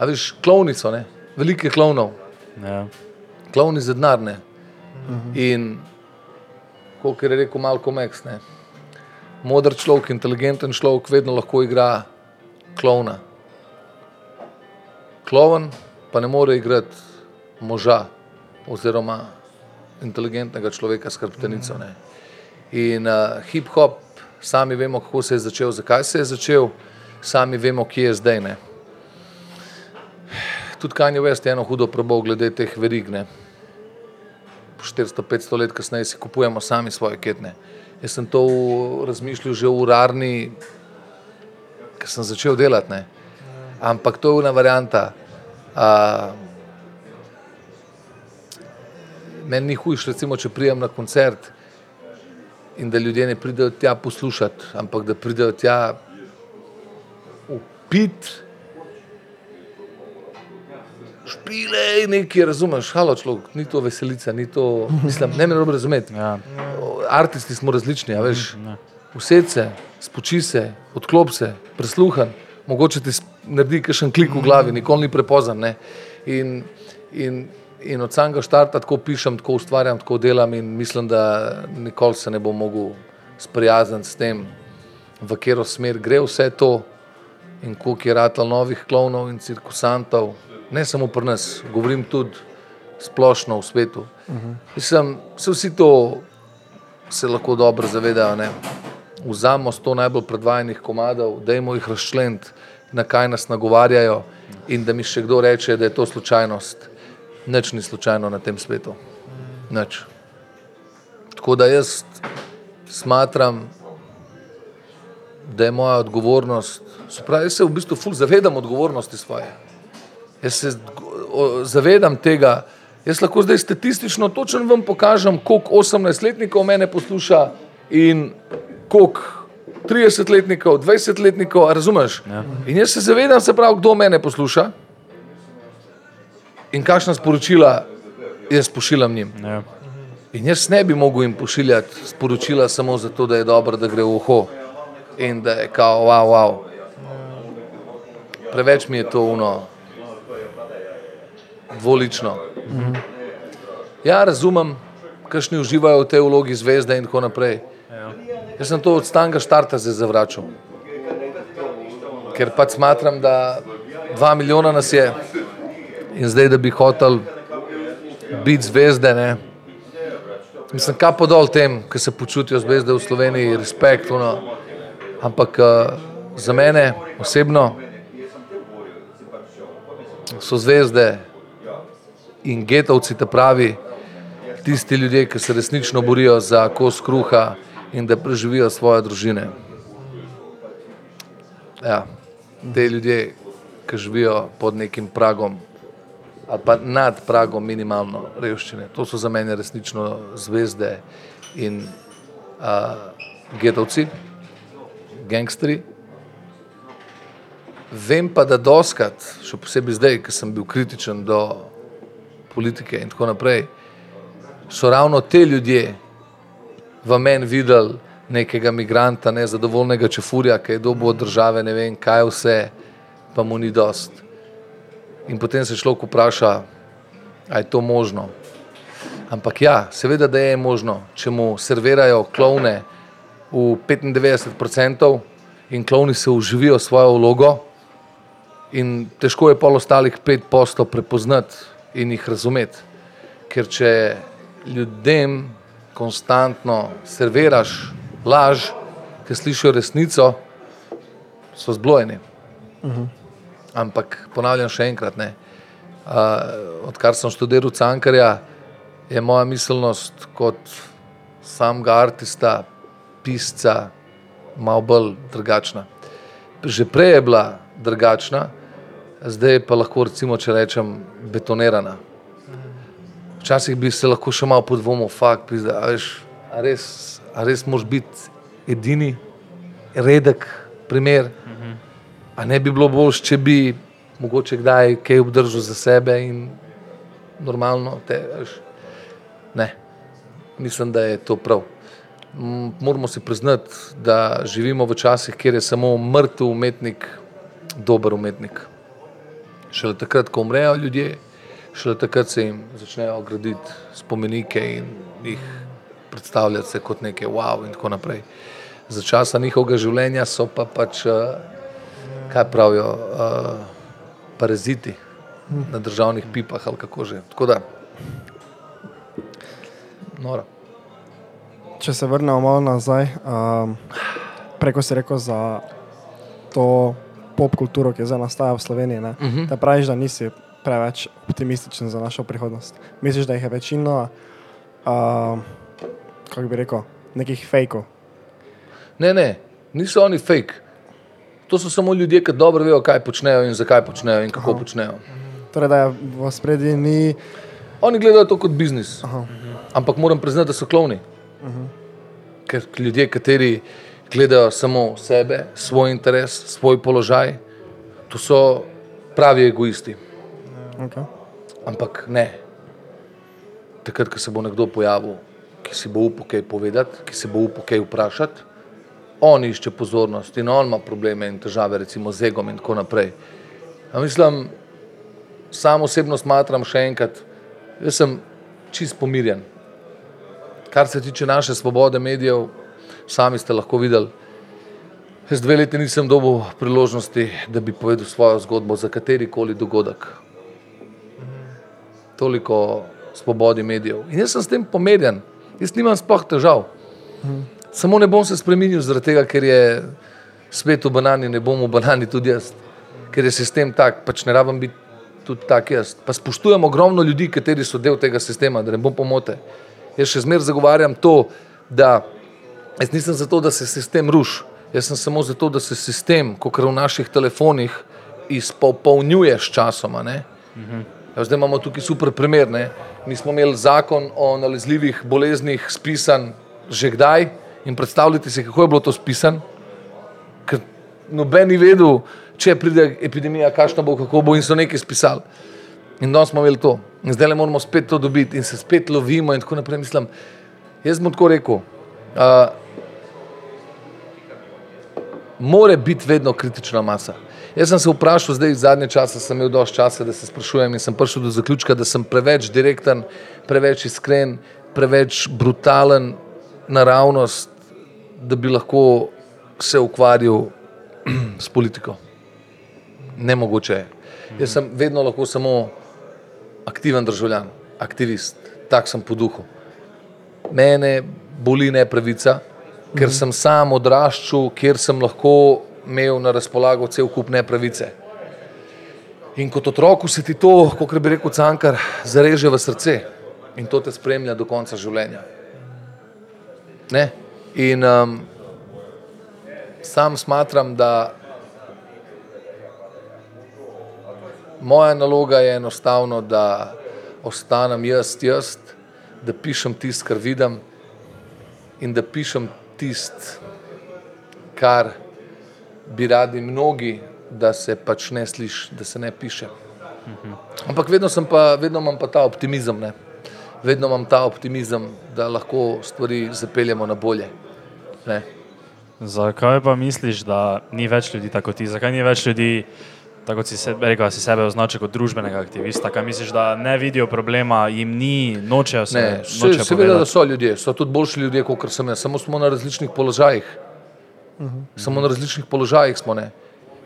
A veš, klovni so, ne? velike klovnov, Ja. klovni za denar. ne. In kot je rekel Malcolm X, ne? moder človek, inteligenten človek vedno lahko igra klovna. Kloven pa ne more igrati moža oziroma inteligentnega človeka s hrbtenico. ne. In uh, hip-hop, sami vemo, kako se je začel, zakaj se je začel, sami vemo, kje je zdaj. Ne. Tudi Kanye West je eno hudo probal glede teh verig. Ne. 400-500 let kasneje si kupujemo sami svoje ketne. Jaz sem to razmišljal že v urarni, ker sem začel delati. Ne. Ampak to je ena varianta. A, meni ni hujš, recimo, če prijem na koncert in da ljudje ne pridejo tja poslušati, ampak da pridejo tja upiti, špile nekaj, razumeš, halo človek, ni to veselica, ni to, mislim, ne me dobro razumeti. Ja. Artisti smo različni, a veš. Used se, spoči se, odklop se, presluhan, mogoče ti naredi kakšen klik v glavi, nikoli ni prepozan. Ne? In, in, in od samega štarta tako pišem, tako ustvarjam, tako delam in mislim, da nikoli se ne bom mogel sprijazniti s tem, v katero smer gre vse to in koliko je ratal novih klovnov in cirkusantov. Ne samo pri nas, govorim tudi splošno v svetu. Mislim, se vsi to se lahko dobro zavedajo. Ne? Vzamemo sto najbolj predvajanih komadov, dajmo jih razčleniti, na kaj nas nagovarjajo, in da mi še kdo reče, da je to slučajnost. Nič ni slučajno na tem svetu. Nič. Tako da jaz smatram, da je moja odgovornost, se pravi, jaz se v bistvu ful zavedam odgovornosti svoje. Jaz se zavedam tega, jaz lahko zdaj statistično točno vam pokažem, koliko 18-letnikov mene posluša in koliko 30-letnikov, 20-letnikov, a razumeš? Ja. In jaz se zavedam, se pravi, kdo mene posluša in kakšna sporočila jaz pošiljam njim. Ja. In jaz ne bi mogel jim pošiljati sporočila samo zato, da je dobro, da gre v uho in da je kao, wow, wow. Preveč mi je to uno, dvolično. Ja, razumem, kakšni uživajo v tej vlogi zvezde in tako naprej. Jaz sem to od stanga štarta zdaj zavračal. Ker pač smatram, da dva milijona nas je in zdaj, da bi hotel biti zvezde, ne. Mislim, kaj pa dol tem, ki se počutijo zvezde v Sloveniji, respekt, ono. Ampak uh, za mene osebno so zvezde in getovci te pravi, tisti ljudje, ki se resnično borijo za kos kruha in da preživijo svoje družine. Ja, te ljudje, ki živijo pod nekim pragom ali pa nad pragom minimalno revščine, to so za mene resnično zvezde in uh, getovci, gangsteri. Vem pa, da doskrat, še posebej zdaj, ki sem bil kritičen do politike in tako naprej, so ravno te ljudje v meni videli nekega migranta, nezadovoljnega čefurja, ki je dobil od države ne vem kaj vse, pa mu ni dost. In potem se človek vpraša, ali je to možno. Ampak ja, seveda, da je možno, če mu servirajo klovne v 95% in klovni se uživijo svojo vlogo, in težko je pol ostalih 5% prepoznati in jih razumeti. Ker če ljudem konstantno serviraš laž, ki slišijo resnico, so zblojeni. Ampak ponavljam še enkrat, ne. Uh, odkar sem študiral Cankarja, je moja miselnost kot samega artista, pisca, malo bolj drugačna. Že prej je bila drugačna, zdaj pa lahko recimo, če rečem, betonirana. Včasih bi se lahko še malo podvomil, fakt, pizda, a veš, a res, a res moraš biti edini, redek primer. A ne bi bilo bolj, če bi mogoče kdaj kaj obdržal za sebe in normalno te, veš, ne. Mislim, da je to prav. Moramo si priznati, da živimo v časih, kjer je samo mrtev umetnik dober umetnik. Šele takrat, ko umrejo ljudje, šele takrat se jim začnejo graditi spomenike in jih predstavljati se kot neke wow in tako naprej. Za časa njihovega življenja so pa pač, eh, kaj pravijo, uh, paraziti na državnih pipah ali kako že. Tako da, noro. Če se vrnemo malo nazaj, um, preko si rekel za to pop kulturo, ki zdaj nastaja v Sloveniji. Uh -huh. Da praviš, da nisi preveč optimističen za našo prihodnost. Misliš, da jih je večina, um, kako bi rekel, nekih fejkov. Ne, ne, niso oni fake. To so samo ljudje, ki dobro vejo, kaj počnejo in zakaj počnejo in kako Aha. počnejo. Torej, da je v spredju ni. Oni gledajo to kot biznis. Aha. Ampak moram priznati, da so klovni. Aha. Ker ljudje, kateri gledajo samo sebe, svoj interes, svoj položaj, to so pravi egoisti. Okay. Ampak ne. Takrat, ko se bo nekdo pojavil, ki si bo upal kaj povedati, ki se bo upal kaj vprašati, on išče pozornost in on ima probleme in težave, recimo z egom in tako naprej. A mislim, sam osebno smatram še enkrat, jaz sem čist pomirjen. Kar se tiče naše svobode medijev, sami ste lahko videli, jaz dve leti nisem dobil priložnosti, da bi povedal svojo zgodbo za katerikoli dogodek. toliko svobodi medijev. In jaz sem s tem pomerjen, jaz nimam sploh težav. Samo ne bom se spremenil zaradi tega, ker je svet v banani, ne bom v banani tudi jaz, ker je sistem tak, pač ne rabim biti tudi tak jaz. Pa spoštujem ogromno ljudi, kateri so del tega sistema, da ne bom pomote. Jaz še zmeraj zagovarjam to, da jaz nisem zato, da se sistem ruši. Jaz sem samo zato, da se sistem, kot v naših telefonih, izpopolnjuje s časoma. Mhm. Zdaj imamo tukaj super primer. Ne? Mi smo imeli zakon o nalezljivih boleznih spisan že kdaj in predstavljate si, kako je bilo to spisan. Ker noben ni vedel, če pride epidemija, kakšno bo, kako bo in so nekaj spisali. In danes smo imeli to. In zdaj le moramo spet to dobiti in se spet lovimo in tako naprej. Mislim, jaz bom tako rekel. Uh, More biti vedno kritična masa. Jaz sem se vprašal, zdaj zadnje čase sem imel dovolj časa, da se sprašujem in sem prišel do zaključka, da sem preveč direkten, preveč iskren, preveč brutalen naravnost, da bi lahko se ukvarjal s politiko. Nemogoče je. Jaz sem vedno lahko samo aktiven državljan, aktivist, tak sem po duhu. Mene boli ne pravica, ker sem sam odraščal, kjer sem lahko imel na razpolago cel kup nepravice. In kot otroku se ti to, kot bi rekel Cankar, zareže v srce in to te spremlja do konca življenja. Ne? In um, sam smatram, da moja naloga je enostavno, da ostanem jaz, jaz, da pišem tisto, kar vidim in da pišem tisto, kar bi radi mnogi, da se pač ne sliši, da se ne piše. Ampak vedno, pa, vedno imam pa ta optimizem, ne? vedno imam ta optimizem, da lahko stvari zapeljemo na bolje. Ne? Zakaj pa misliš, da ni več ljudi tako ti? Zakaj ni več ljudi, tako si se, rekel, si sebe označil kot družbenega aktivista? Kaj misliš, da ne vidijo problema, jim ni, nočejo se? Ne, nočejo seveda, da so ljudje, so tudi boljši ljudje, kot sem jaz, samo smo na različnih položajih. -huh. Samo na različnih položajih smo.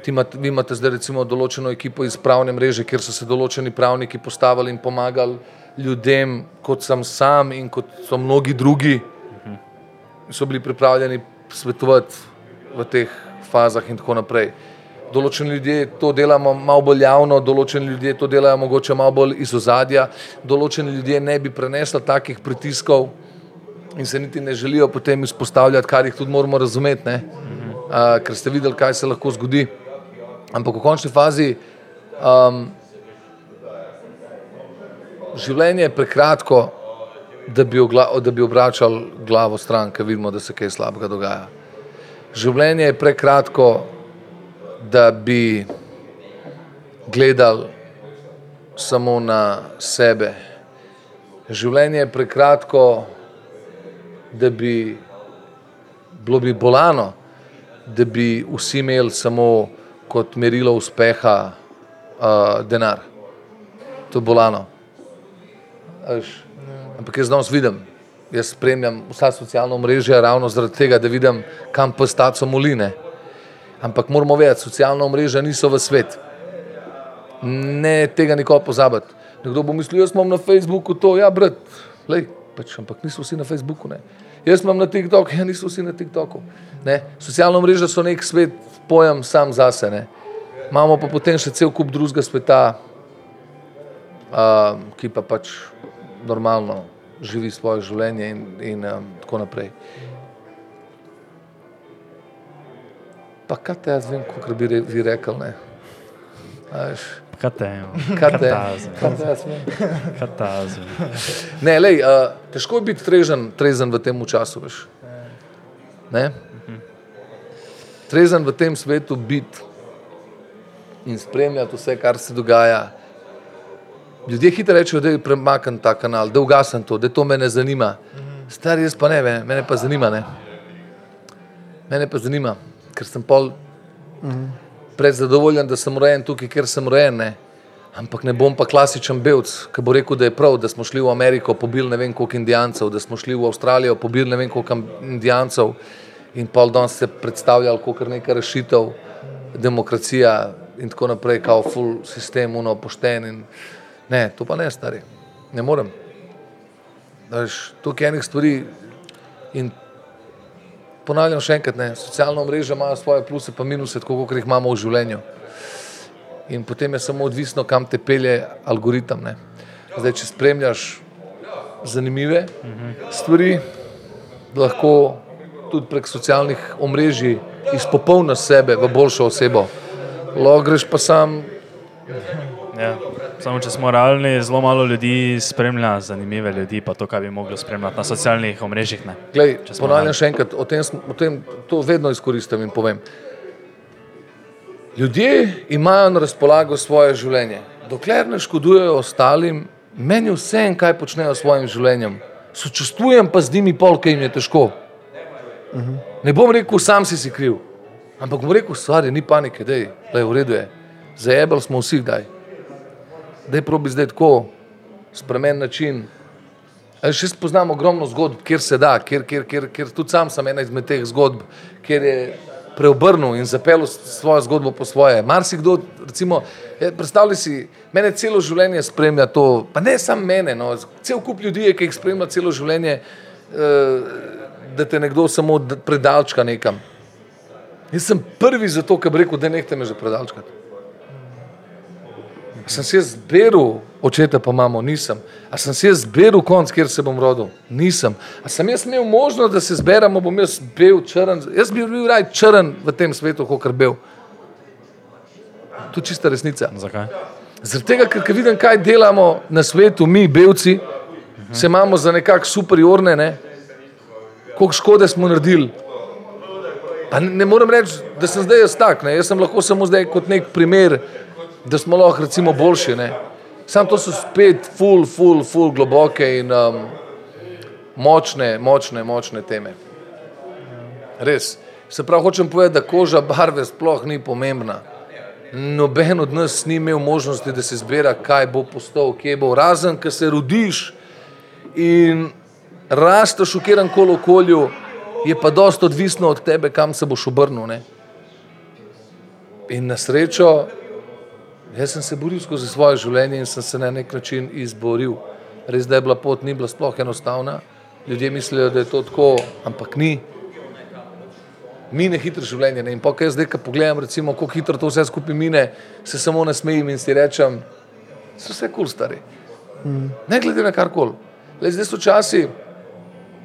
Imate, vi imate zdaj recimo določeno ekipo iz pravne mreže, kjer so se določeni pravniki postavili in pomagali ljudem, kot sem sam in kot so mnogi drugi, uh -huh. so bili pripravljeni svetovati v teh fazah in tako naprej. Določeni ljudje to delamo malo bolj javno, določeni ljudje to delajo mogoče malo bolj iz ozadja, določeni ljudje ne bi prenesli takih pritiskov in se niti ne želijo potem izpostavljati, kar jih tudi moramo razumeti, uh, ker ste videli, kaj se lahko zgodi. Ampak v končni fazi um, življenje je prekratko, da bi, ogla, da bi obračal glavo stran, ker vidimo, da se kaj slabega dogaja. Življenje je prekratko, da bi gledali samo na sebe. Življenje je prekratko, da bi bilo bi bolano, da bi vsi imeli samo kot merilo uspeha uh, denar. To je bolano. Až, ampak jaz danes vidim, jaz spremljam vsa socialna mreža ravno zaradi tega, da vidim, kam pa staco moline. Ampak moramo vedeti, socialna mreža niso v svet. Ne tega nikoli pozabiti. Nekdo bo mislil, jaz imam na Facebooku to, ja, brat, pač, ampak niso vsi na Facebooku. Ne. Jaz imam na TikToku, ja niso vsi na TikToku. Ne? Socialno mrežo so nek svet, pojem sam zase. Ne? Imamo pa potem še cel kup drugega sveta, uh, ki pa pač normalno živi svoje življenje in, in um, tako naprej. Pa kaj te jaz vem, kako bi vi rekel, ne? Katem. Katem. Ne, lej, uh, težko je biti trezen, trezen v tem času. Veš. Ne? Trezen v tem svetu biti in spremljati vse, kar se dogaja. Ljudje hitro rečejo, da je premaknjen ta kanal, da ugasem to, da to me ne zanima. Star jaz pa ne, mene pa zanima. Ne? Mene pa zanima, ker sem pol. -huh predzadovoljen, da sem rojen tukaj, kjer sem rojen. Ne? Ampak ne bom pa klasičen belc, ki bo rekel, da je prav, da smo šli v Ameriko, pobili ne vem koliko indijancev, da smo šli v Avstralijo, pobili ne vem koliko indijancev in pol dan se predstavljali kot neka rešitev, demokracija in tako naprej, kao full sistem, uno pošten. In... Ne, to pa ne stari. Ne morem. Tukaj je enih stvari in ponavljam še enkrat, ne, socialna mreža ima svoje pluse in minuse, tako kot jih imamo v življenju. In potem je samo odvisno, kam te pelje algoritem. Ne. Zdaj, če spremljaš zanimive stvari, lahko tudi prek socialnih omrežij izpopolniš sebe v boljšo osebo. Lahko greš pa sam. Ja. Samo če smo realni, zelo malo ljudi spremlja zanimive ljudi, pa to, kar bi mogli spremljati na socialnih omrežjih. Ponavljam še enkrat, o tem, o tem to vedno izkoristim in povem. Ljudje imajo na razpolago svoje življenje. Dokler ne škodujejo ostalim, meni vse en, kaj počnejo s svojim življenjem. Sočustvujem pa z njimi pol, ki jim je težko. Ne bom rekel, sam si si kriv, ampak bom rekel, stvar je, ni panike, da je v redu. Zajebali smo vsi, daj. Daj probi zdaj tako, spremen način. Še spoznam ogromno zgodb, kjer se da, kjer, kjer, kjer, kjer tudi sam sem ena izmed teh zgodb, kjer je preobrnil in zapeljal svojo zgodbo po svoje. Marsikdo, recimo, je, predstavljaj si, mene celo življenje spremlja to, pa ne samo mene, no, cel kup ljudi je, ki jih spremlja celo življenje. Uh, da te nekdo samo predalčka nekam. Jaz sem prvi za to, kar bi rekel, da ne te me že predalčkati. A sem se jaz zberal, očeta pa imamo, nisem. A sem se jaz zberal konc, kjer se bom rodil, nisem. A sem jaz imel možnost, da se zberemo, bom jaz bil črn, jaz bi bil raj črn v tem svetu, kot bil. To je čista resnica. Zakaj? Zaradi tega, ker vidim, kaj delamo na svetu, mi, belci, -huh. se imamo za nekako superiorne, ne? koliko škode smo naredili. Pa ne, ne morem reči, da sem zdaj jaz tak, ne? jaz sem lahko samo zdaj kot nek primer, da smo lahko recimo boljši. Sam to so spet ful, ful, ful globoke in um, močne, močne, močne teme. Res. Se pravi, hočem povedati, da koža barve sploh ni pomembna. Noben od nas ni imel možnosti, da se zbira, kaj bo postal, kje bo, razen, ker se rodiš in rasteš v kjerem koli okolju, je pa dosta odvisno od tebe, kam se boš obrnil. Ne? In na srečo, jaz sem se boril skozi svoje življenje in sem se na nek način izboril. Res, da je bila pot, ni bila sploh enostavna. Ljudje mislijo, da je to tako, ampak ni. Mine hitro življenje. Ne? In pa, kaj zdaj, ko pogledam, recimo, kako hitro to vse skupaj mine, se samo nasmejim in si rečem, so vse kul cool, stari. Mm. Ne glede na kar koli. Zdaj so časi,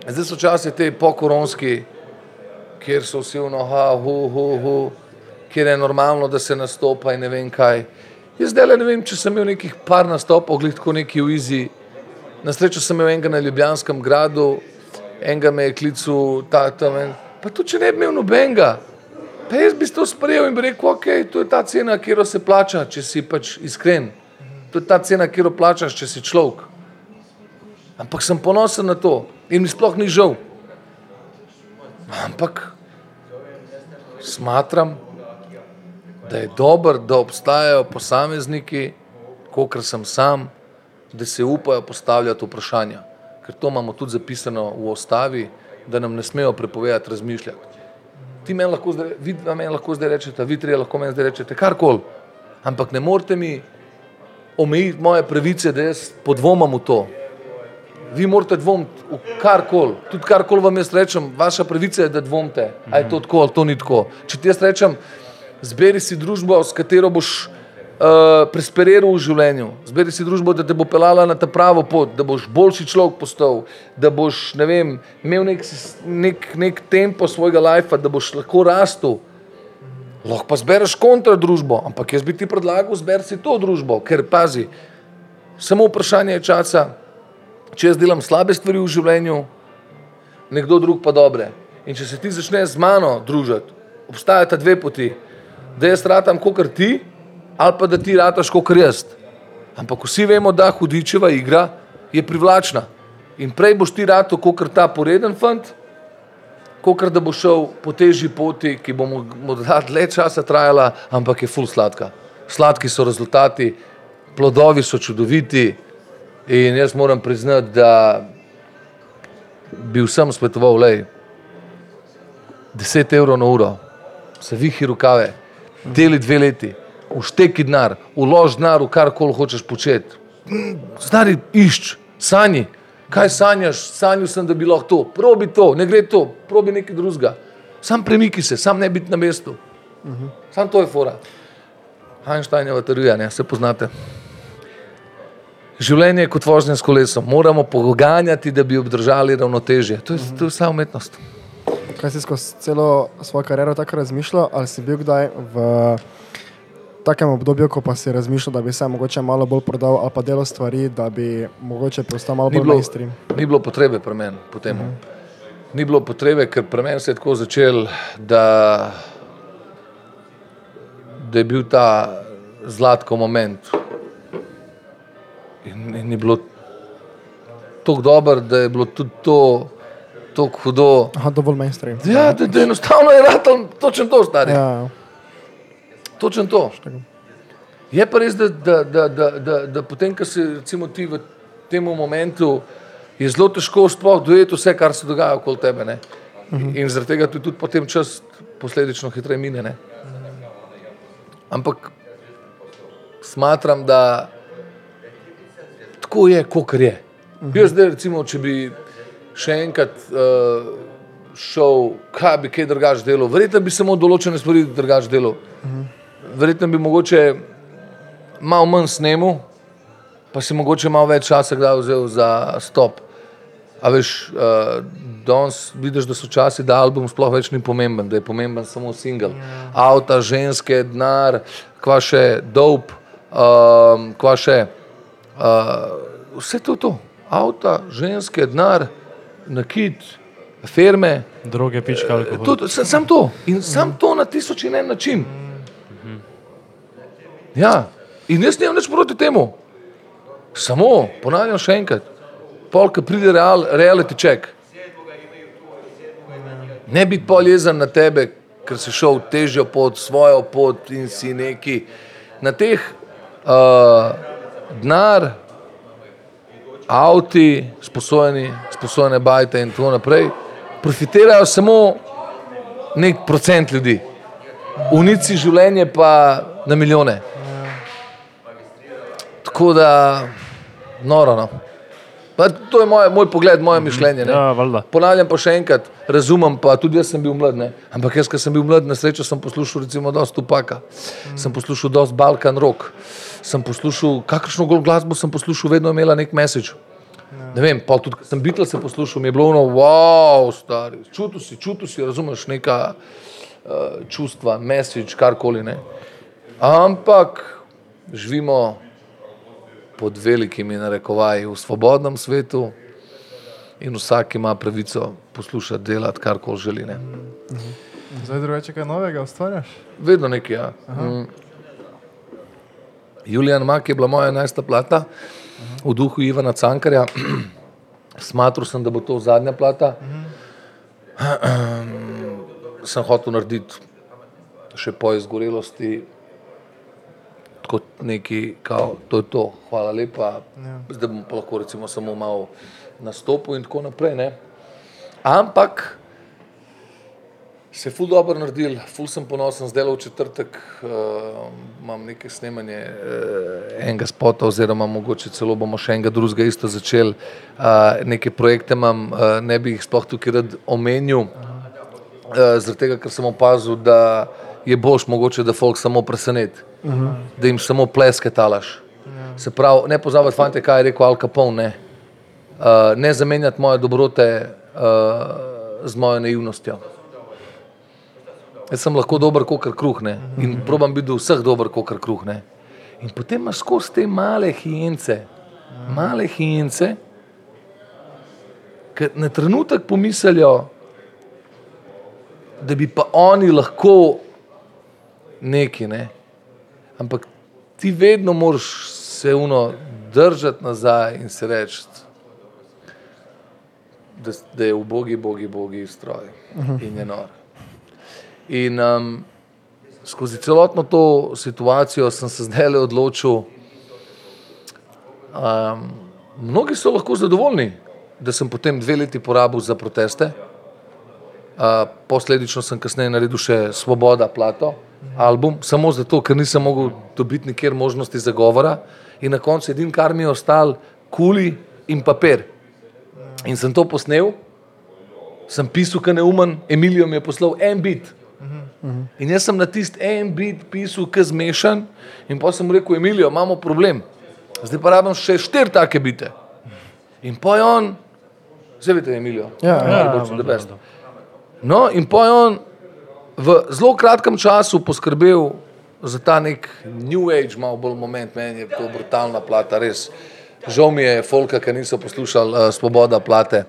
Zdaj so časi te pokoronski, kjer so vsi vnoha, hu, hu, hu, kjer je normalno, da se nastopa in ne vem kaj. Jaz zdaj ne vem, če sem imel nekih par nastopov, glitko neki v Izi. Na srečo sem imel enega na Ljubljanskem gradu, enega me je klical ta tam. Pa tudi, če ne bi imel nobenega, pa jaz bi to sprejel in bi rekel, ok, to je ta cena, kjer se plača, če si pač iskren. To je ta cena, kjer plačaš, če si človek. Ampak sem ponosen na to in mi sploh ni žal. Ampak smatram, da je dobro, da obstajajo posamezniki, kot sem sam, da se upajo postavljati vprašanja. Ker to imamo tudi zapisano v ustavi, da nam ne smejo prepovedati razmišljati. Ti meni lahko zdaj, vi meni lahko zdaj rečete, vi tri lahko meni zdaj rečete, karkoli. Ampak ne morete mi omejiti moje pravice, da jaz podvomam v to vi morate dvomiti v karkoli, tudi karkoli vam jaz rečem, vaša pravica je, da dvomite, ali je to tako ali to ni tako. Če ti jaz rečem, zberi si družbo, s katero boš uh, presperiral v življenju, zberi si družbo, da te bo pelala na ta pravo pot, da boš boljši človek postal, da boš ne vem, imel nek, nek, nek tempo svojega life, da boš lahko rastel. Lahko pa zbereš kontra družbo, ampak jaz bi ti predlagal, zberi si to družbo, ker pazi, samo vprašanje je časa, če jaz delam slabe stvari v življenju, nekdo drug pa dobre. In če se ti začneš z mano družiti, obstajata dve poti. Da jaz ratam kot ti, ali pa da ti rataš kot jaz. Ampak vsi vemo, da hudičeva igra je privlačna. In prej boš ti rado kot ta poreden fant, kot da bo šel po težji poti, ki bo morda dlje časa trajala, ampak je ful sladka. Sladki so rezultati, plodovi so čudoviti. In jaz moram priznati, da bi vsem svetoval, je 10 evrov na uro, se vihi rokave, deli dve leti, ušteki denar, ulož denar v kar koli hočeš početi. stari išč, sanji. Kaj sanjaš? Sanjal sem, da bi lahko to, probi to, ne gre to, probi nekaj drugega. Sam premiki se, sam ne biti na mestu. Uh -huh. Sam to je fora. Einsteinova teorija, ne, se poznate. Življenje je kot vožnja s kolesom, moramo poganjati, da bi obdržali ravnotežje. To je, to je vsa umetnost. Kaj si skozi celo svojo kariero tako razmišljal, ali si bil kdaj v takem obdobju, ko pa si razmišljal, da bi se mogoče malo bolj prodal ali pa delo stvari, da bi mogoče postal malo Ni bolj bilo, mainstream? ni bilo potrebe pri meni po tem. Ni bilo potrebe, ker pri meni se je tako začel, da, da je bil ta zlatko moment. In, in je bilo tako dobro, da je bilo tudi to tako hudo. Aha, dovolj mainstream. Ja, da, da enostavno je rado, točno to stari. Ja. Ja, Točno to. Je pa res, da, da, da, da, da, da potem, ko si recimo ti v tem momentu, je zelo težko sploh dojeti vse, kar se dogaja okoli tebe. Ne? In zaradi tega ti tudi potem čas posledično hitreje mine. Ne? Ampak smatram, da tako je, kot je. Jaz zdaj, recimo, če bi še enkrat uh, šel, kaj bi kaj drugače delal, verjetno bi samo določene stvari drugače delal. Verjetno bi mogoče malo manj snemu, pa si mogoče malo več časa kdaj vzel za stop. A veš, uh, danes vidiš, da so časi, da album sploh več ni pomemben, da je pomemben samo singel. Avta, ženske, denar, kva še, dope, um, kva še. Uh, vse to, to. Avta, ženske, denar, nakit, firme. Droge, pička, alkohol. To, sam, sam to. In sam to na tisoč in en način. Ja, in jaz nimam nič proti temu. Samo, ponavljam še enkrat, polk pride real, reality check. Ne biti pol jezen na tebe, ker si šel težjo pot, svojo pot in si neki na teh uh, denar, avti, sposojeni, sposojene bajte in tako naprej, profitirajo samo nek procent ljudi. Unici življenje pa na milijone. Tako da, noro. No. Pa to je moj, moj pogled, moje mišljenje. Ne. Ja, valjda. Ponavljam pa še enkrat, razumem pa, tudi jaz sem bil mlad, ne? ampak jaz, ker sem bil mlad, na srečo sem poslušal recimo dosti Tupaka, mm. sem poslušal dosti Balkan rock, sem poslušal, kakršno gol glasbo sem poslušal, vedno je imela nek message. Ja. Ne vem, pa tudi, ko sem Beatles poslušal, mi je bilo ono, wow, stari, čutil si, čutil si, razumeš, neka uh, čustva, message, karkoli ne. Ampak živimo pod velikimi narekovaji v svobodnem svetu in vsak ima pravico poslušati, delati, kar koli želi. Ne. Zdaj drugače kaj novega ustvarjaš? Vedno nekaj. Ja. Mm. Julian Mak je bila moja enajsta plata v duhu Ivana Cankarja. Smatral sem, da bo to zadnja plata. sem hotel narediti še po izgorelosti, kot neki, kao, to je to, hvala lepa. Ja. Zdaj bom pa lahko recimo samo malo nastopil in tako naprej. Ne? Ampak se je ful dobro naredil, ful sem ponosen, zdaj v četrtek uh, imam nekaj snemanje uh, enega spota, oziroma mogoče celo bomo še enega drugega isto začeli. Uh, neke projekte imam, uh, ne bi jih sploh tukaj rad omenil, uh, zaradi tega, ker sem opazil, da je boš mogoče, da folk samo preseneti, uh -huh. da jim samo pleske talaš. Se pravi, ne pozabiti, fante, kaj je rekel Al Capone, ne, uh, ne zamenjati moje dobrote uh, z mojo naivnostjo. Jaz sem lahko dober, kot kruh, ne? in probam biti do vseh dober, kot kruh. Ne? In potem imaš skozi te male hijence, male hijence, ki na trenutek pomislijo, da bi pa oni lahko neki, ne? ampak ti vedno moraš se uno držati nazaj in se reči, da, da je v bogi, bogi, bogi stroj in je nor. In um, skozi celotno to situacijo sem se zdaj le odločil. Um, mnogi so lahko zadovoljni, da sem potem dve leti porabil za proteste. Uh, posledično sem kasneje naredil še Svoboda plato, album, samo zato, ker nisem mogel dobiti nikjer možnosti za govora. In na koncu edin, kar mi je ostal, kuli in papir. In sem to posnel, sem pisal, kaj neumen, Emilijo mi je poslal en bit. In jaz sem na tisti en bit pisal, ki zmešan, in pa sem rekel, Emilijo, imamo problem. Zdaj pa rabim še štiri take bite. In pa je on, zdaj vidite, Emilijo. Ja, ja, najboljši, the best. No, in pa je on v zelo kratkem času poskrbel za ta nek New Age, malo bolj moment, meni je to brutalna plata, res. Žal mi je, folka, ki niso poslušali uh, Svoboda plate,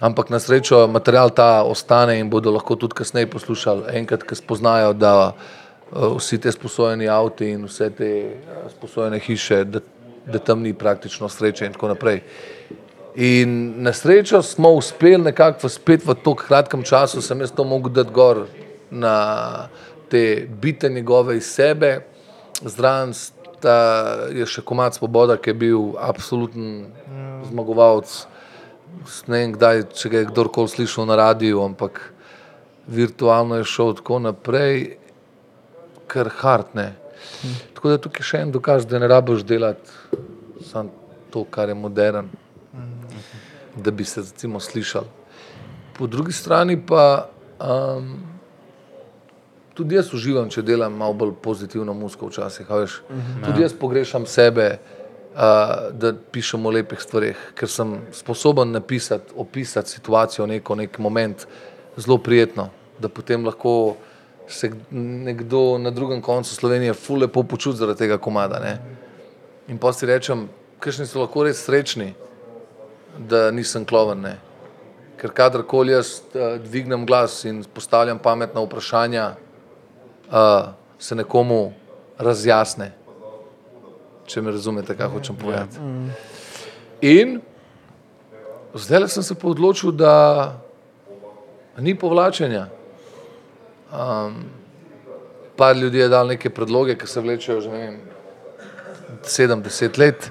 ampak na srečo material ta ostane in bodo lahko tudi kasneje poslušali, enkrat, ko spoznajo, da uh, vsi te sposojeni avti in vse te uh, sposojene hiše, da, da tam ni praktično sreče in tako naprej. In na srečo smo uspeli nekako spet v tako kratkem času, sem jaz to mogel dati gor na te bite njegove iz sebe, zraven sta je še komat Svoboda, ki je bil absoluten zmagovalec. Ne vem, kdaj, če ga je kdorkoli slišal na radiju, ampak virtualno je šel tako naprej, kar hartne. Tako da tukaj še en dokaz, da ne rabiš delati samo to, kar je modern, da bi se recimo slišal. Po drugi strani pa um, tudi jaz uživam, če delam malo bolj pozitivno muziko včasih. Veš, tudi jaz pogrešam sebe, uh, da pišem o lepih stvareh, ker sem sposoben napisati, opisati situacijo, neko, nek moment zelo prijetno, da potem lahko se nekdo na drugem koncu Slovenije ful lepo počuti zaradi tega komada. Ne? In pa si rečem, kakšni so lahko res srečni, da nisem kloven. Ne? Ker kadarkoli jaz uh, dvignem glas in postavljam pametna vprašanja, uh, se nekomu razjasne, če me razumete, kaj hočem povedati. In zdaj sem se pa odločil, da ni povlačenja. Um, par ljudi je dal neke predloge, ki se vlečejo že ne vem, 70 let.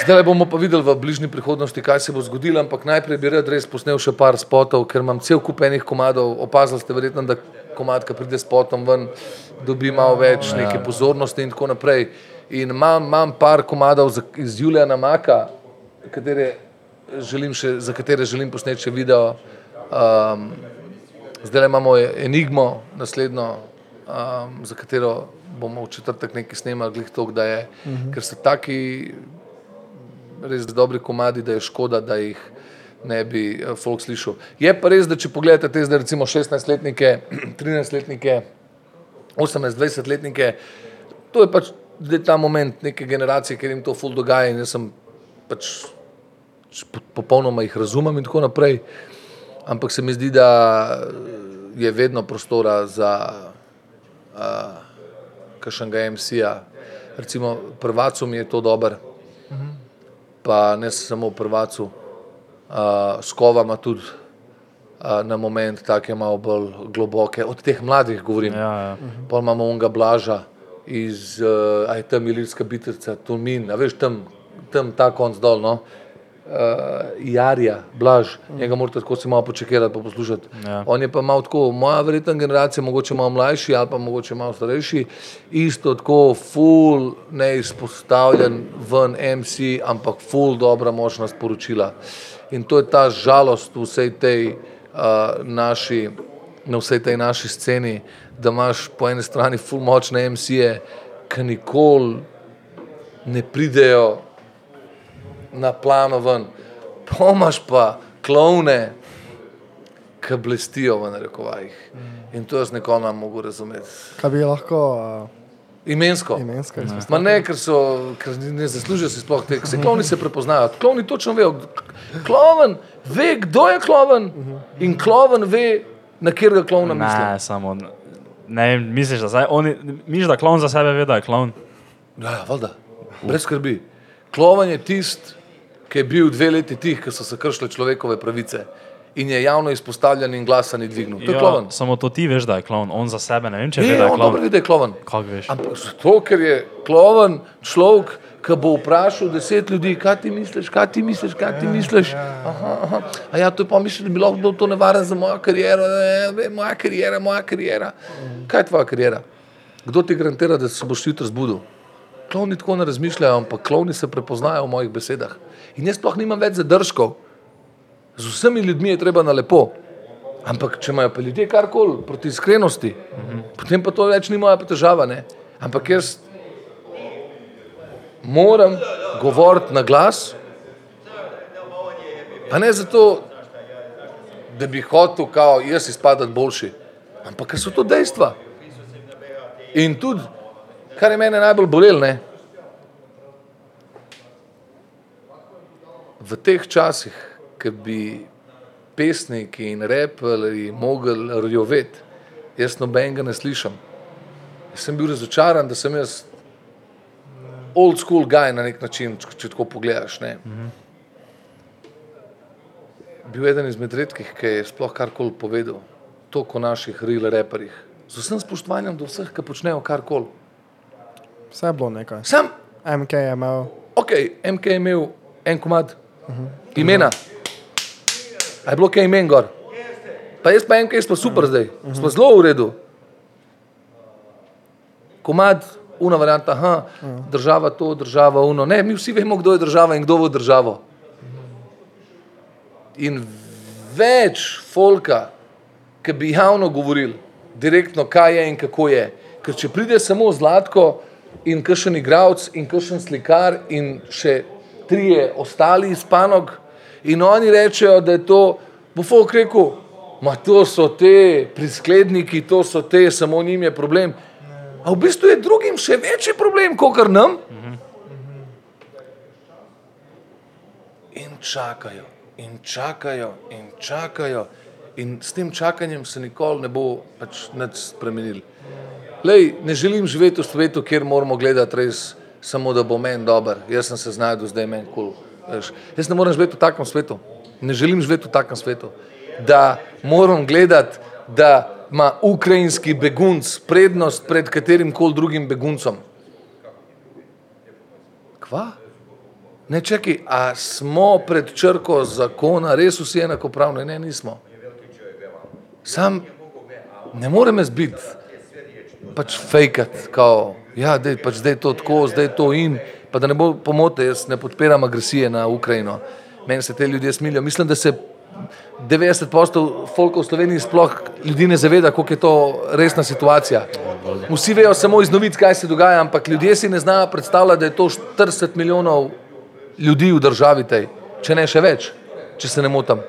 Zdaj bomo pa videli v bližnji prihodnosti, kaj se bo zgodilo, ampak najprej bi rad res posnel še par spotov, ker imam cel kup enih komadov. Opazili ste verjetno, da komad, ki pride s potom ven, dobi malo več neke pozornosti in tako naprej. In imam, imam par komadov iz Julijana Maka, katere še, za katere želim posneti še video. Um, zdaj imamo Enigmo, naslednjo, um, za katero bomo v četrtek nekaj snemali, glih to, da je, uh -huh. ker so taki res dobri komadi, da je škoda, da jih ne bi eh, folk slišal. Je pa res, da če pogledate te zdaj recimo 16-letnike, 13-letnike, 18-20-letnike, to je pač zdaj ta moment neke generacije, ker jim to ful dogaja in jaz sem pač popolnoma jih razumem in tako naprej. Ampak se mi zdi, da je vedno prostora za uh, kakšnega MC-ja. Recimo prvacu mi je to dober, pa ne samo prvacu, uh, skova ima tudi uh, na moment take malo bolj globoke, od teh mladih govorim. Ja, ja. Pa imamo unga blaža iz, uh, aj tam Ilirska bitrica, Tolmin, a veš tam, tam ta konc dol, no. Uh, Jarja, Blaž, njega morate tako si malo počekirati, pa poslušati. Ja. On je pa malo tako, moja verjetna generacija, mogoče malo mlajši ali pa mogoče malo starejši, isto tako full neizpostavljen ven MC, ampak full dobra možna sporočila. In to je ta žalost v vsej tej uh, naši, na vsej tej naši sceni, da imaš po eni strani full močne MC-je, ki nikoli ne pridejo na plano ven. Pomaž pa klovne, ki blestijo v narekovajih. In to jaz nikoli ne mogu razumeti. Kaj bi lahko uh, Imensko. imensko izpostavil? Ma ne, ker, so, ker ne zaslužijo si sploh tega. Se klovni se prepoznajo. Klovni točno vejo. Kloven ve, kdo je kloven in kloven ve, na katerega klovna misli. Ne, samo. Ne, vem, misliš, da, zdaj, oni, misliš, da klon za sebe ve, da je klon? Ja, ja, valjda. Brez skrbi. Kloven je tisti, ki je bil dve leti tih, ki so se kršile človekove pravice in je javno izpostavljen in glasa ni dvignil. To je kloven. Ja, samo to ti veš, da je klon, on za sebe ne vem, če ve, Ne, da je on dobro ve, da je kloven. Kako veš? Ampak zato, ker je kloven človek ki bo vprašal deset ljudi, kaj ti misliš, kaj ti misliš, kaj ti misliš. Aha, aha. A ja, to je pa mislim, da bi lahko bilo to nevarno za mojo kariero, ne, ve, moja kariera, moja kariera. Kaj je tvoja kariera? Kdo ti garantira, da se boš jutri zbudil? Klovni tako ne razmišljajo, ampak klovni se prepoznajo v mojih besedah. In jaz sploh nimam več zadržkov. Z vsemi ljudmi je treba na lepo. Ampak če imajo pa ljudje karkoli proti iskrenosti, potem pa to več ni moja težava. Ne? Ampak jaz moram govoriti na glas, pa ne zato, da bi hotel, kao, jaz izpadati boljši, ampak ker so to dejstva. In tudi, kar je mene najbolj bolelo, v teh časih, ki bi pesniki in reperi mogli rjoveti, jaz nobenega ne slišim. Jaz sem bil razočaran, da sem jaz old school guy na nek način, če, tako pogledaš. Ne. Bil eden izmed redkih, ki je sploh karkoli povedal, toliko o naših real reperjih. Z vsem spoštovanjem do vseh, ki počnejo karkoli. Vse je bilo nekaj. Sam, MK je imel, ok, MK je imel en komad imena. A je bilo kaj imen gor? Pa jaz pa MK smo super zdaj, smo zelo v redu. Komad, una varianta, aha, država to, država uno. Ne, mi vsi vemo, kdo je država in kdo bo državo. In več folka, ki bi javno govorili, direktno, kaj je in kako je. Ker če pride samo Zlatko in kakšen igralec in kakšen slikar in še trije ostali iz panog in oni rečejo, da je to, bo folk rekel, ma to so te priskledniki, to so te, samo njim je problem. A v bistvu je drugim še večji problem, kot kar nam. In čakajo, in čakajo, in čakajo. In s tem čakanjem se nikoli ne bo pač nič spremenil. Lej, ne želim živeti v svetu, kjer moramo gledati res samo, da bo meni dober. Jaz sem se znašel, zdaj je meni kul. Cool. Jaz ne morem živeti v takem svetu. Ne želim živeti v takem svetu. Da moram gledati, da ima ukrajinski begunc prednost pred katerim koli drugim beguncem. Kva? Ne čakaj, a smo pred črko zakona res vsi enakopravni? Ne, nismo. Sam ne morem jaz biti pač fejkat, kao, ja, dej, pač zdaj je to tako, zdaj je to in, pa da ne bo pomote, jaz ne podpiram agresije na Ukrajino. Meni se te ljudje smilijo. Mislim, da se 90% folka v Sloveniji sploh ljudi ne zaveda, koliko je to resna situacija. Vsi vejo samo iz novic, kaj se dogaja, ampak ljudje si ne znajo predstavljati, da je to 40 milijonov ljudi v državi tej, če ne še več, če se ne motim.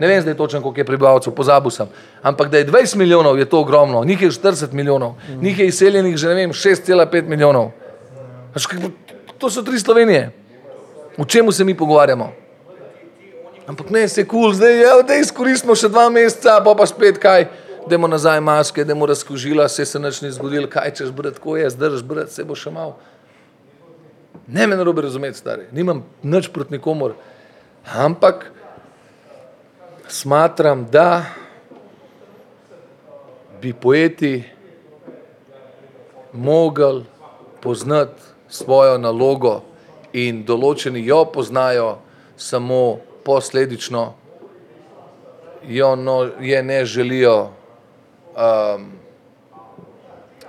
Ne vem zdaj točno, koliko je prebivalcev, pozabil sem. Ampak da je 20 milijonov, je to ogromno, njih je 40 milijonov, njih je izseljenih že ne vem 6,5 milijonov. To so tri Slovenije. O čemu se mi pogovarjamo? Ampak ne, se kul, cool, zdaj je, da izkoristimo še dva meseca, pa pa spet kaj, demo nazaj maske, demo razkožila, se se nič ni zgodilo, kaj češ brati, ko je, zdrž brati, se bo še mal. Ne me narobe razumeti, stari, nimam nič proti nikomor, ampak smatram, da bi poeti mogli poznati svojo nalogo in določeni jo poznajo samo posledično, jo no, je ne želijo um,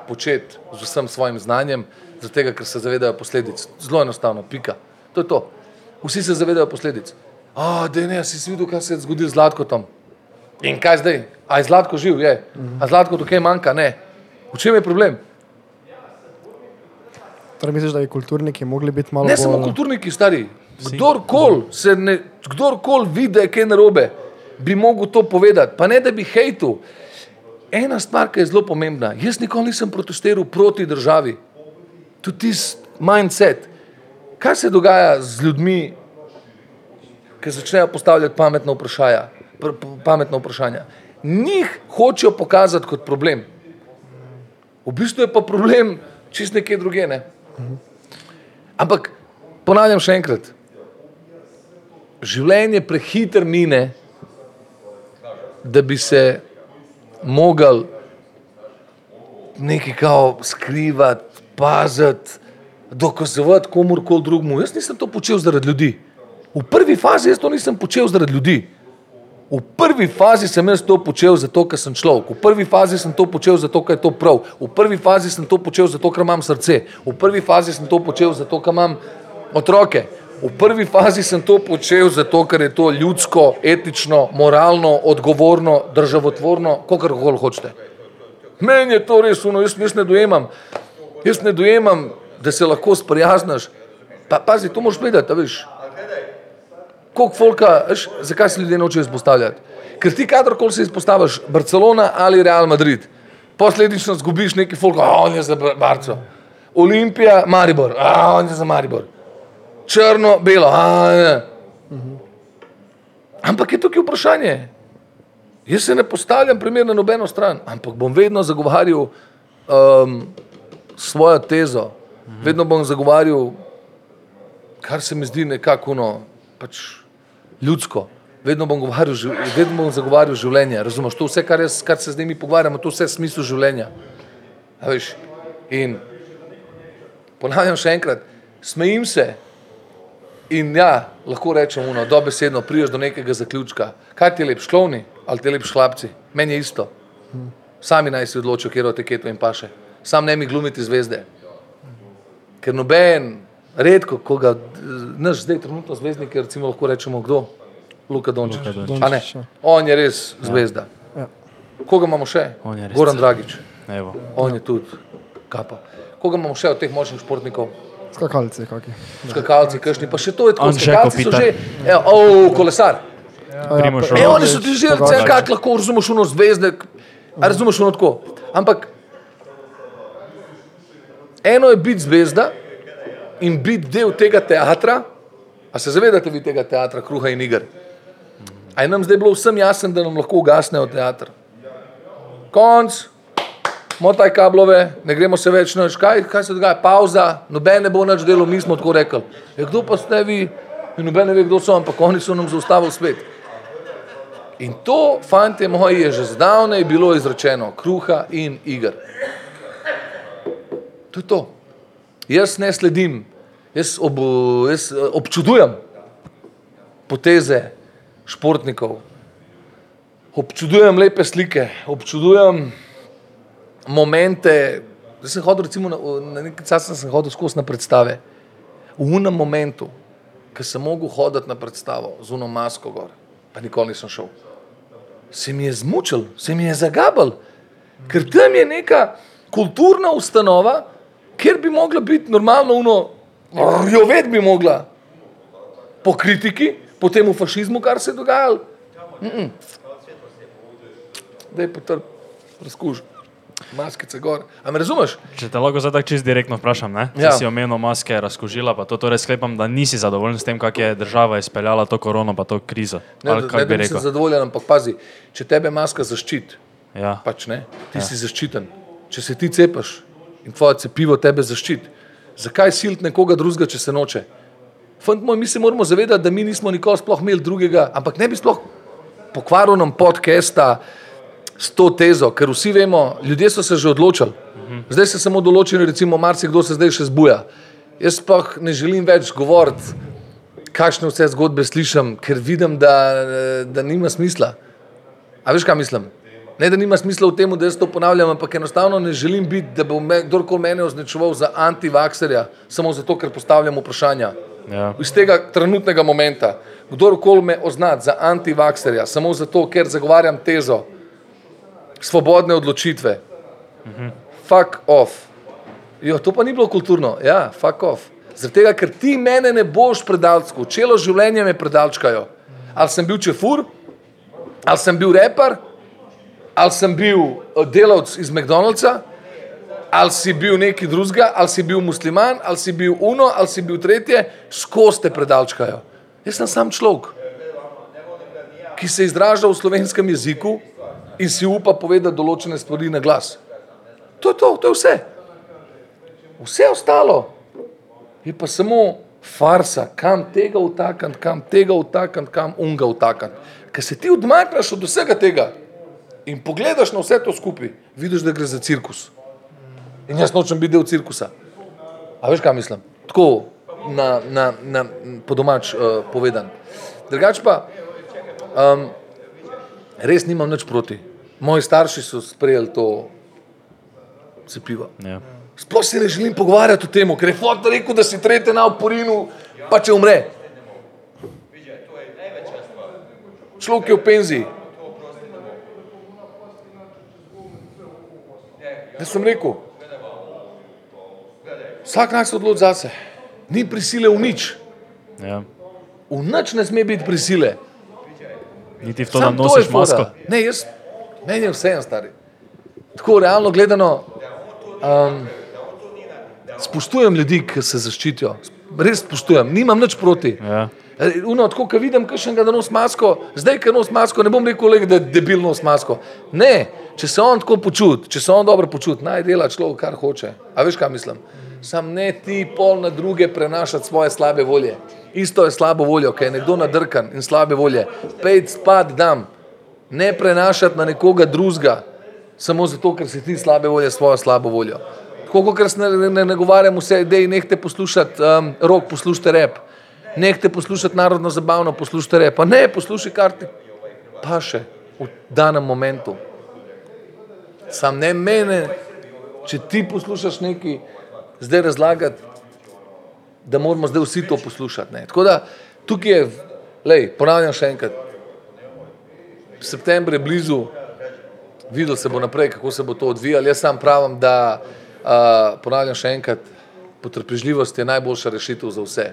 početi z vsem svojim znanjem, zato ker se zavedajo posledic. Zelo enostavno, pika. To je to. Vsi se zavedajo posledic. A, da ne, si videl, kaj se je zgodilo z Zlatkom. In kaj zdaj? A je Zlatko živ? Je. A Zlatko tukaj manjka? Ne. V čem je problem? Torej misliš, da bi kulturniki mogli biti malo Ne bolj... samo kulturniki, stari. Kdorkoli se ne, kdorkoli vidi, da je kaj narobe, bi mogel to povedati. Pa ne, da bi hejtu. Ena stvar, ki je zelo pomembna. Jaz nikoli nisem protestiral proti državi. Tudi tisti mindset. Kaj se dogaja z ljudmi, ki začnejo postavljati pametna vprašanja? Pametna vprašanja. Njih hočejo pokazati kot problem. V bistvu je pa problem čist nekje druge. Ne? Ampak ponavljam še enkrat, življenje prehiter mine, da bi se mogel nekaj kao skrivati, paziti, dokazovati komorkoli drugemu. Jaz nisem to počel zaradi ljudi. V prvi fazi jaz to nisem počel zaradi ljudi. V prvi fazi sem jaz to počel zato, ker sem človek. V prvi fazi sem to počel zato, ker je to prav. V prvi fazi sem to počel zato, ker imam srce. V prvi fazi sem to počel zato, ker imam otroke. V prvi fazi sem to počel zato, ker je to ljudsko, etično, moralno, odgovorno, državotvorno, kako koli hočete. Meni je to res uno, jaz, jaz ne dojemam. Jaz ne dojemam, da se lahko sprijaznaš. Pa, pazi, to moraš vedeti, a veš. Koliko folka, veš, zakaj se ljudje nočejo izpostavljati? Ker ti kadarkoli se izpostaviš, Barcelona ali Real Madrid, posledično zgubiš neki folk, a on je za Bar- Barco. Olimpija, Maribor, a on je za Maribor. Črno, belo, a ne. Ampak je tukaj vprašanje. Jaz se ne postavljam primer na nobeno stran, ampak bom vedno zagovarjal um, svojo tezo, vedno bom zagovarjal, kar se mi zdi nekako ono, pač ljudsko. Vedno bom, govarjal, živ- vedno bom zagovarjal življenje. Razumeš, to vse, kar, jaz, kar se zdaj mi pogovarjamo, to vse je smisel življenja. A Veš, in ponavljam še enkrat, smejim se in ja, lahko rečem, uno, dobesedno priješ do nekega zaključka. Kaj ti je lepš, klovni ali ti je lepš hlapci? Meni je isto. Sami naj si odločijo, kje od teketo in paše. Sam ne mi glumiti zvezde. Ker noben, redko, koga, naš zdaj trenutno zvezdnik, recimo lahko rečemo kdo? Luka Dončić. Luka Dončić. A ne, ja. on je res zvezda. Ja. Koga imamo še? Goran. Dragič. Evo. On je tudi kapa. Koga imamo še od teh močnih športnikov? Skakalci, kaki. Skakalci, kakšni, pa še to je tako. Anže Skakalci so že, evo, oh, kolesar. Primož E, Roglič. oni so ti že kako lahko razumeš uno zvezde, razumeš uno tako. Ampak eno je biti zvezda in biti del tega teatra, a se zavedate vi tega teatra, kruha in iger. A je nam zdaj bilo vsem jasno, da nam lahko ugasnejo teater. Konc, motaj kablove, ne gremo se več noč, kaj, kaj se dogaja, pauza, noben ne bo več delal, mi smo tako rekli. Ja, kdo pa ste vi? In noben ne ve, kdo so, ampak oni so nam zaustavili svet. In to, fantje moji, je že zdavnaj bilo izrečeno, kruha in iger. To je to. Jaz ne sledim, jaz, ob, jaz eh, občudujem poteze športnikov, občudujem lepe slike, občudujem momente. Zdaj sem hodil, recimo, na, na neki čas sem hodil skozi na predstave. V unem momentu, ko sem mogel hoditi na predstavo z uno masko gor, pa nikoli nisem šel. Se mi je zmučil, se mi je zagabal, ker tam je neka kulturna ustanova, kjer bi mogla biti normalno uno, rjovet bi mogla po kritiki, po temu fašizmu, kar se je dogajalo. Da je potrp, razkuž, maskice gor. A me razumeš? Če te lahko zdaj čist direktno vprašam, ne? Ja. Si omenil maske, razkožila, pa to torej sklepam, da nisi zadovoljen s tem, kako je država izpeljala to korono, pa to krizo. Ne, Ali kako ne, bi rekel? zadovoljen, ampak pazi, če tebe maska zaščiti, Ja. pač ne, ti ja. si zaščiten. Če se ti cepaš in tvoje cepivo tebe zaščiti, zakaj siliti nekoga drugega, če se noče? Fant moj, mi se moramo zavedati, da mi nismo nikoli sploh imeli drugega, ampak ne bi sploh pokvaril nam podcasta s to tezo, ker vsi vemo, ljudje so se že odločili. Zdaj se samo določeni, recimo, marsikdo se zdaj še zbuja. Jaz pa ne želim več govoriti, kakšne vse zgodbe slišim, ker vidim, da, da nima smisla. A veš, kaj mislim? Ne, da nima smisla v tem, da jaz to ponavljam, ampak enostavno ne želim biti, da bo me, kdorkoli mene označeval za antivakserja, samo zato, ker postavljam vprašanja. Ja. Iz tega trenutnega momenta, kdorkoli me označi za antivakserja, samo zato, ker zagovarjam tezo svobodne odločitve. Fuck off. Jo, to pa ni bilo kulturno. Ja, fuck off. Zaradi tega, ker ti mene ne boš predalčkal, celo življenje me predalčkajo. Ali sem bil čefur, ali sem bil repar, ali sem bil eh, delavc iz McDonald'sa, ali si bil neki drugega, ali si bil musliman, ali si bil uno, ali si bil tretje, skozi te predalčkajo. Jaz sem sam človek, ki se izraža v slovenskem jeziku in si upa povedati določene stvari na glas. To je to, to je vse. Vse ostalo je pa samo farsa, kam tega utakniti, kam tega utakniti, kam unga utakniti. Ker se ti odmakneš od vsega tega in pogledaš na vse to skupaj, vidiš, da gre za cirkus. In jaz nočem biti del cirkusa. A veš, kaj mislim? Tako na, na, na po domač uh, povedan. Drugač pa, um, res nimam nič proti. Moji starši so sprejeli to cepivo. Ja. Sploh se ne želim pogovarjati o tem, ker je fotor rekel, da si trete na oporinu, pa če umre. Človek je v penziji. Da sem rekel, vsak naj se odloči zase. Ni prisile v nič. Ja. V nič ne sme biti prisile. Niti v to, da Samo to nosiš masko. Ne, jaz, meni je vseeno, stari. Tako realno gledano, um, spoštujem ljudi, ki se zaščitijo. Res spoštujem, nimam nič proti. Ja. E, Uno, tako, ko vidim, kakšnega, da nos masko, zdaj, ker nos masko, ne bom rekel, le, da je debil nos masko. Ne, če se on tako počuti, če se on dobro počuti, naj dela človek, kar hoče. A veš, kaj mislim? Sam ne ti pol na druge prenašati svoje slabe volje. Isto je slabo voljo, ker je nekdo nadrkan in slabe volje. Pejt spad dam, ne prenašati na nekoga drugega, samo zato, ker si ti slabe volje svojo slabo voljo. Tako kot ne, ne, ne nagovarjam vse, da jih te poslušati, um, rok poslušajte rep, nehte poslušati narodno zabavno, poslušajte rep, ne poslušaj, kar ti paše v danem momentu. Sam ne mene, če ti poslušaš nekaj, zdaj razlagati, da moramo zdaj vsi to poslušati. Ne. Tako da tukaj je, lej, ponavljam še enkrat, september je blizu, videl se bo naprej, kako se bo to odvijalo. Jaz sam pravim, da uh, ponavljam še enkrat, potrpežljivost je najboljša rešitev za vse.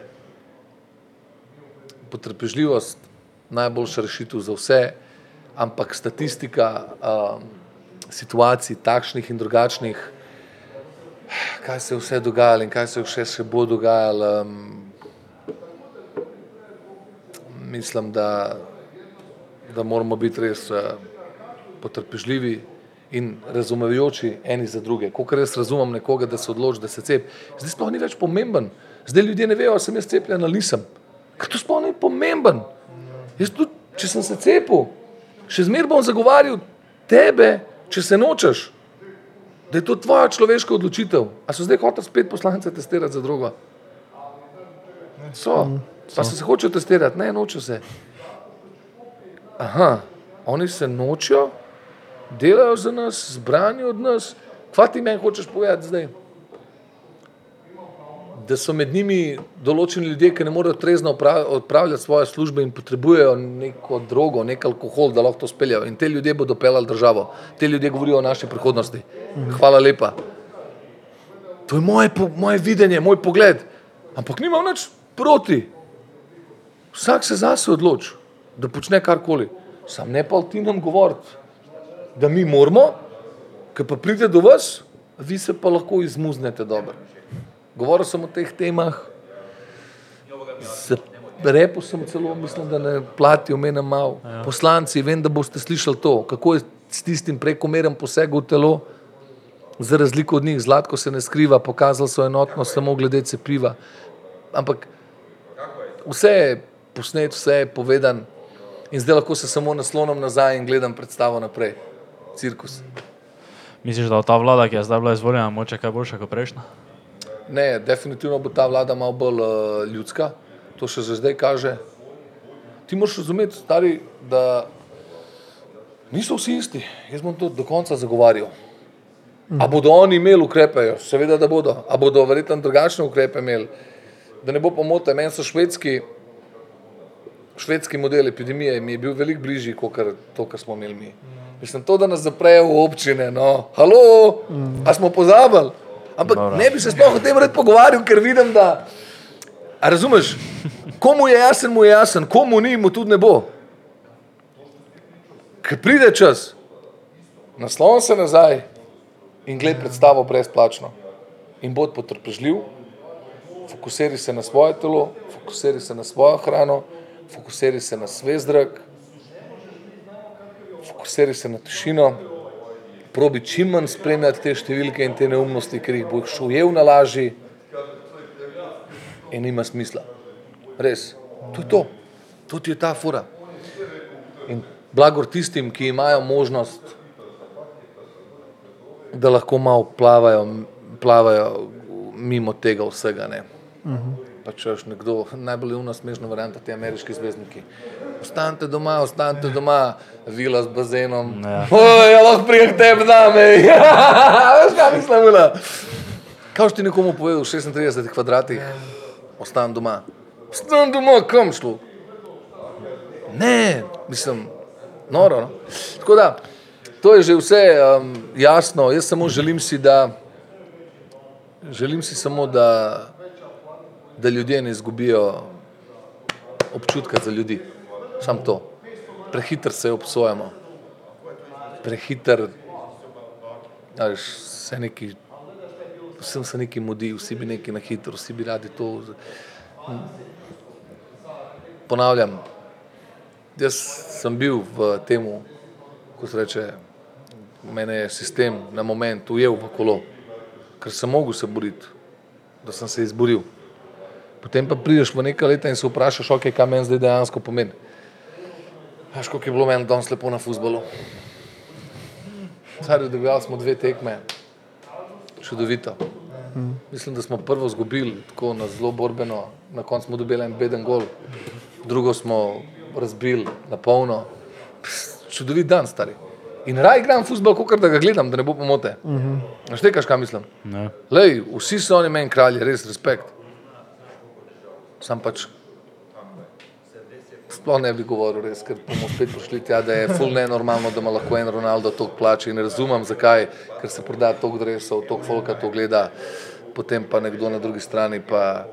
Potrpežljivost je najboljša rešitev za vse, ampak statistika um, situacij, takšnih in drugačnih, kaj se je vse dogajalo in kaj se še, še bo dogajalo, um, mislim, da, da moramo biti res uh, potrpežljivi in razumevajoči eni za druge. Ko res razumem nekoga, da se odloči, da se cepi, zdaj sploh ni več pomemben. Zdaj ljudje ne vejo, ali sem jaz cepljen ali nisem. Ker to sploh ni pomemben. Jaz tudi, če sem se cepil, še zmeraj bom zagovarjal tebe, če se nočeš, da je to tvoja človeška odločitev. A so zdaj hoteli spet poslance testirati za drugo? So. Pa se hočejo testirati, ne, nočejo se. Aha, oni se nočijo, delajo za nas, zbrani od nas. Kva ti meni hočeš povedati zdaj? Da so med njimi določeni ljudje, ki ne morejo trezno opra- opravljati svoje službe in potrebujejo neko drogo, nek alkohol, da lahko to speljajo. In te ljudje bodo pelali državo. Te ljudje govorijo o naši prihodnosti. Hvala lepa. To je moje, moje videnje, moj pogled. Ampak nimam nič proti. Vsak se zase odloči, da počne karkoli. Sam ne pa ti nam govoriti, da mi moramo, ki pa pride do vas, vi se pa lahko izmuznete dobro. Govoril sem o teh temah, repo sem celo, mislim, da ne platijo mene malo. Ja. Poslanci, vem, da boste slišali to, kako je s tistim prekomeren poseg v telo, za razliko od njih, zlatko se ne skriva, pokazali so enotnost samo glede cepiva. Ampak vse je posnet, vse je povedan in zdaj lahko se samo naslonom nazaj in gledam predstavo naprej. Cirkus. Misliš, da bo ta vlada, ki je zdaj bila izvoljena, moče kaj boljša kot prejšnja? Ne, definitivno bo ta vlada malo bolj uh, ljudska, to še že zdaj kaže. Ti moraš razumeti, stari, da niso vsi isti. Jaz bom to do konca zagovarjal. A bodo oni imeli ukrepe? Seveda, da bodo. A bodo verjetno drugačne ukrepe imeli. Da ne bo pomote, meni so švedski, švedski model epidemije mi je bil veliko bližji kot to, kar smo imeli mi. Mislim, to, da nas zaprejo v občine, no, halo, a smo pozabili. Ampak Dobro. ne bi se sploh o tem rad pogovarjal, ker vidim, da. A razumeš, komu je jasen, mu je jasen, komu ni, mu tudi ne bo. Ker pride čas, naslon se nazaj in gled predstavo brezplačno. In bod potrpežljiv, fokusiraj se na svoje telo, fokusiraj se na svojo hrano, fokusiraj se na svež zrak, fokusiraj se na tišino, probi čim manj spremljati te številke in te neumnosti, ker jih boš ujel na laži in nima smisla. Res, to je to, to ti je ta fura. In blagor tistim, ki imajo možnost, da lahko malo plavajo, plavajo mimo tega vsega. Ne. Pa če još nekdo, najbolj umna smešna varianta, ti ameriški zvezdniki. Ostanite doma, ostanite doma, vila z bazenom. Ja. Oj, ja, lahko prijem tebi name. Veš, kaj mislim, bila? Kaj ti nekomu povedal v 36 kvadratih? Ostan doma. Ostan doma, kam šlo? Ne, mislim, noro. No? Tako da, to je že vse um, jasno. Jaz samo želim si, da, želim si samo, da, da ljudje ne izgubijo občutka za ljudi. Sam to. Prehiter se obsojamo. Prehiter, veš, se neki, vsem se neki mudi, vsi bi neki na hitro, vsi bi radi to. Ponavljam, jaz sem bil v tem, ko se reče, mene je sistem na moment ujel v kolo, ker sem mogel se boriti, da sem se izboril. Potem pa prideš v nekaj leta in se vprašaš, ok, kaj meni zdaj dejansko pomeni. Veš, koliko je bilo meni danes lepo na futbolu. Zdaj, dobivali smo dve tekme, čudovito. Mislim, da smo prvo izgubili, tako na zelo borbeno, na koncu smo dobili en beden gol, drugo smo razbili na polno. Pst, Čudovit dan, stari. In raj igram futbol, kot da ga gledam, da ne bo pomote. Uh -huh. Štekaš, kaj mislim? Ne. Lej, vsi so oni meni kralji, res respekt. Sam pač sploh ne bi govoril, res, ker bomo spet prišli tja, da je ful nenormalno, da ima lahko en Ronaldo toliko plače in ne razumem zakaj, ker se proda toliko dresov, toliko folka to gleda, potem pa nekdo na drugi strani pa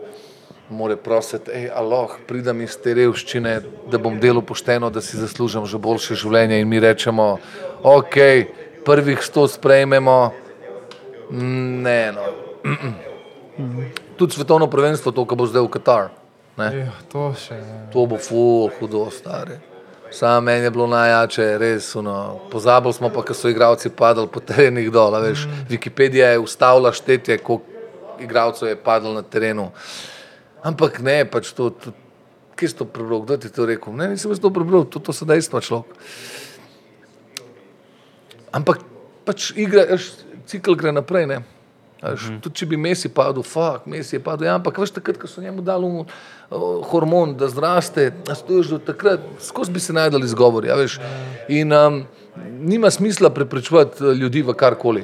more prositi, hej, aloh, pridem iz te revščine, da bom delal pošteno, da si zaslužim že boljše življenje in mi rečemo, ok, prvih sto sprejmemo, ne no. Tudi svetovno prvenstvo, to, kar bo zdaj v Katar. Ne? Ja, to še ne. To bo ful, hudo, stari. Samo meni je bilo najjače, res. Uno. Pozabili smo pa, ko so igravci padali po terenih dol. Veš, Wikipedija je ustavila štetje, koliko igralcev je padlo na terenu. Ampak ne, pač to, to kje si to prebral, kdo ti je to rekel? Ne, nisem jaz to prebral, to, to so dejstva človek. Ampak pač igra, cikl gre naprej. Ne? Veš, tudi če bi Messi padel, fuk, Messi je padel, ja, ampak veš takrat, ko so njemu dali um, uh, hormon, da zraste, a stojiš do takrat, skozi bi se najdali izgovori. Ja, veš. In um, nima smisla preprečevati uh, ljudi v karkoli.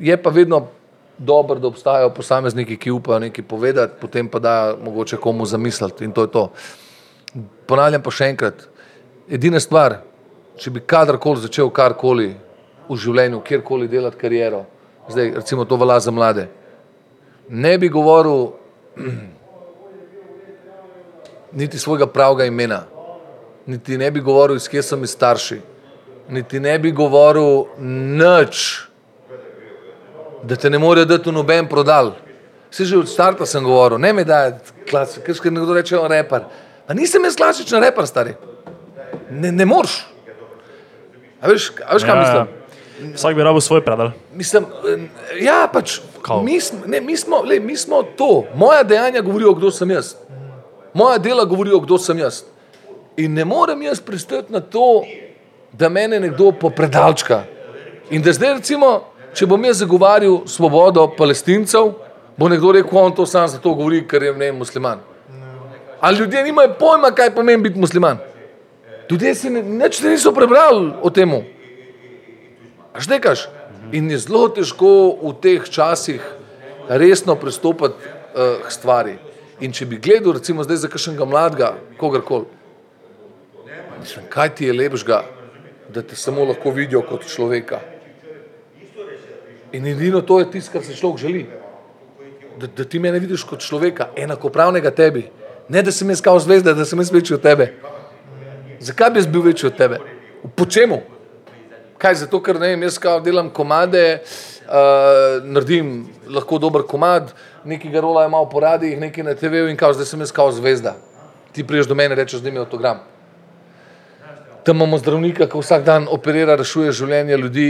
Je pa vedno dobro, da obstajajo posamezniki, ki upajo nekaj povedati, potem pa da mogoče komu zamisliti in to je to. Ponavljam pa še enkrat, edina stvar, če bi kadarkoli začel karkoli v življenju, kjerkoli delati kariero, zdaj recimo to velja za mlade, ne bi govoril niti svojega pravega imena, niti ne bi govoril, iz kje so mi starši, niti ne bi govoril nič, da te ne morejo dati v noben prodal. Vse že od starta sem govoril, ne me da, ker še nekdo reče, on repar. A nisem jaz klasičen repar, stari. Ne, ne moreš. A veš, a veš kaj Ja, mislim? Vsak bi rabo svoj predal. Mislim, ja, pač, Kao? mi smo, ne, mi, smo, lej, mi smo to. Moja dejanja govorijo, kdo sem jaz. Moja dela govorijo, kdo sem jaz. In ne morem jaz pristati na to, da mene nekdo popredalčka. In da zdaj, recimo, če bom jaz zagovarjal svobodo palestincev, bo nekdo rekel, on to sam zato govori, ker je ne musliman. Ali ljudje nimajo pojma, kaj pomeni biti musliman? Ljudje si ne, nič niso prebrali o tem. Štekaš. In je zelo težko v teh časih resno pristopiti uh, k stvari. In če bi gledal, recimo, zdaj za kakšnega mladega, kogarkoli, mislim, kaj ti je lepšega, da te samo lahko vidijo kot človeka. In edino to je tisto, kar se človek želi. Da, da ti mene vidiš kot človeka, enakopravnega tebi. Ne, da sem jaz kao zvezda, da sem jaz večji od tebe. Zakaj bi jaz bil večji od tebe? Po čemu? Kaj zato, ker ne vem, jaz kao delam komade, uh, naredim lahko dober komad, nekega rola je malo po radijih, nekaj na TV-ju in kao zdaj sem jaz kao zvezda. Ti priješ do mene in rečeš, da mi avtogram. Tam imamo zdravnika, ki vsak dan operira, rešuje življenje ljudi.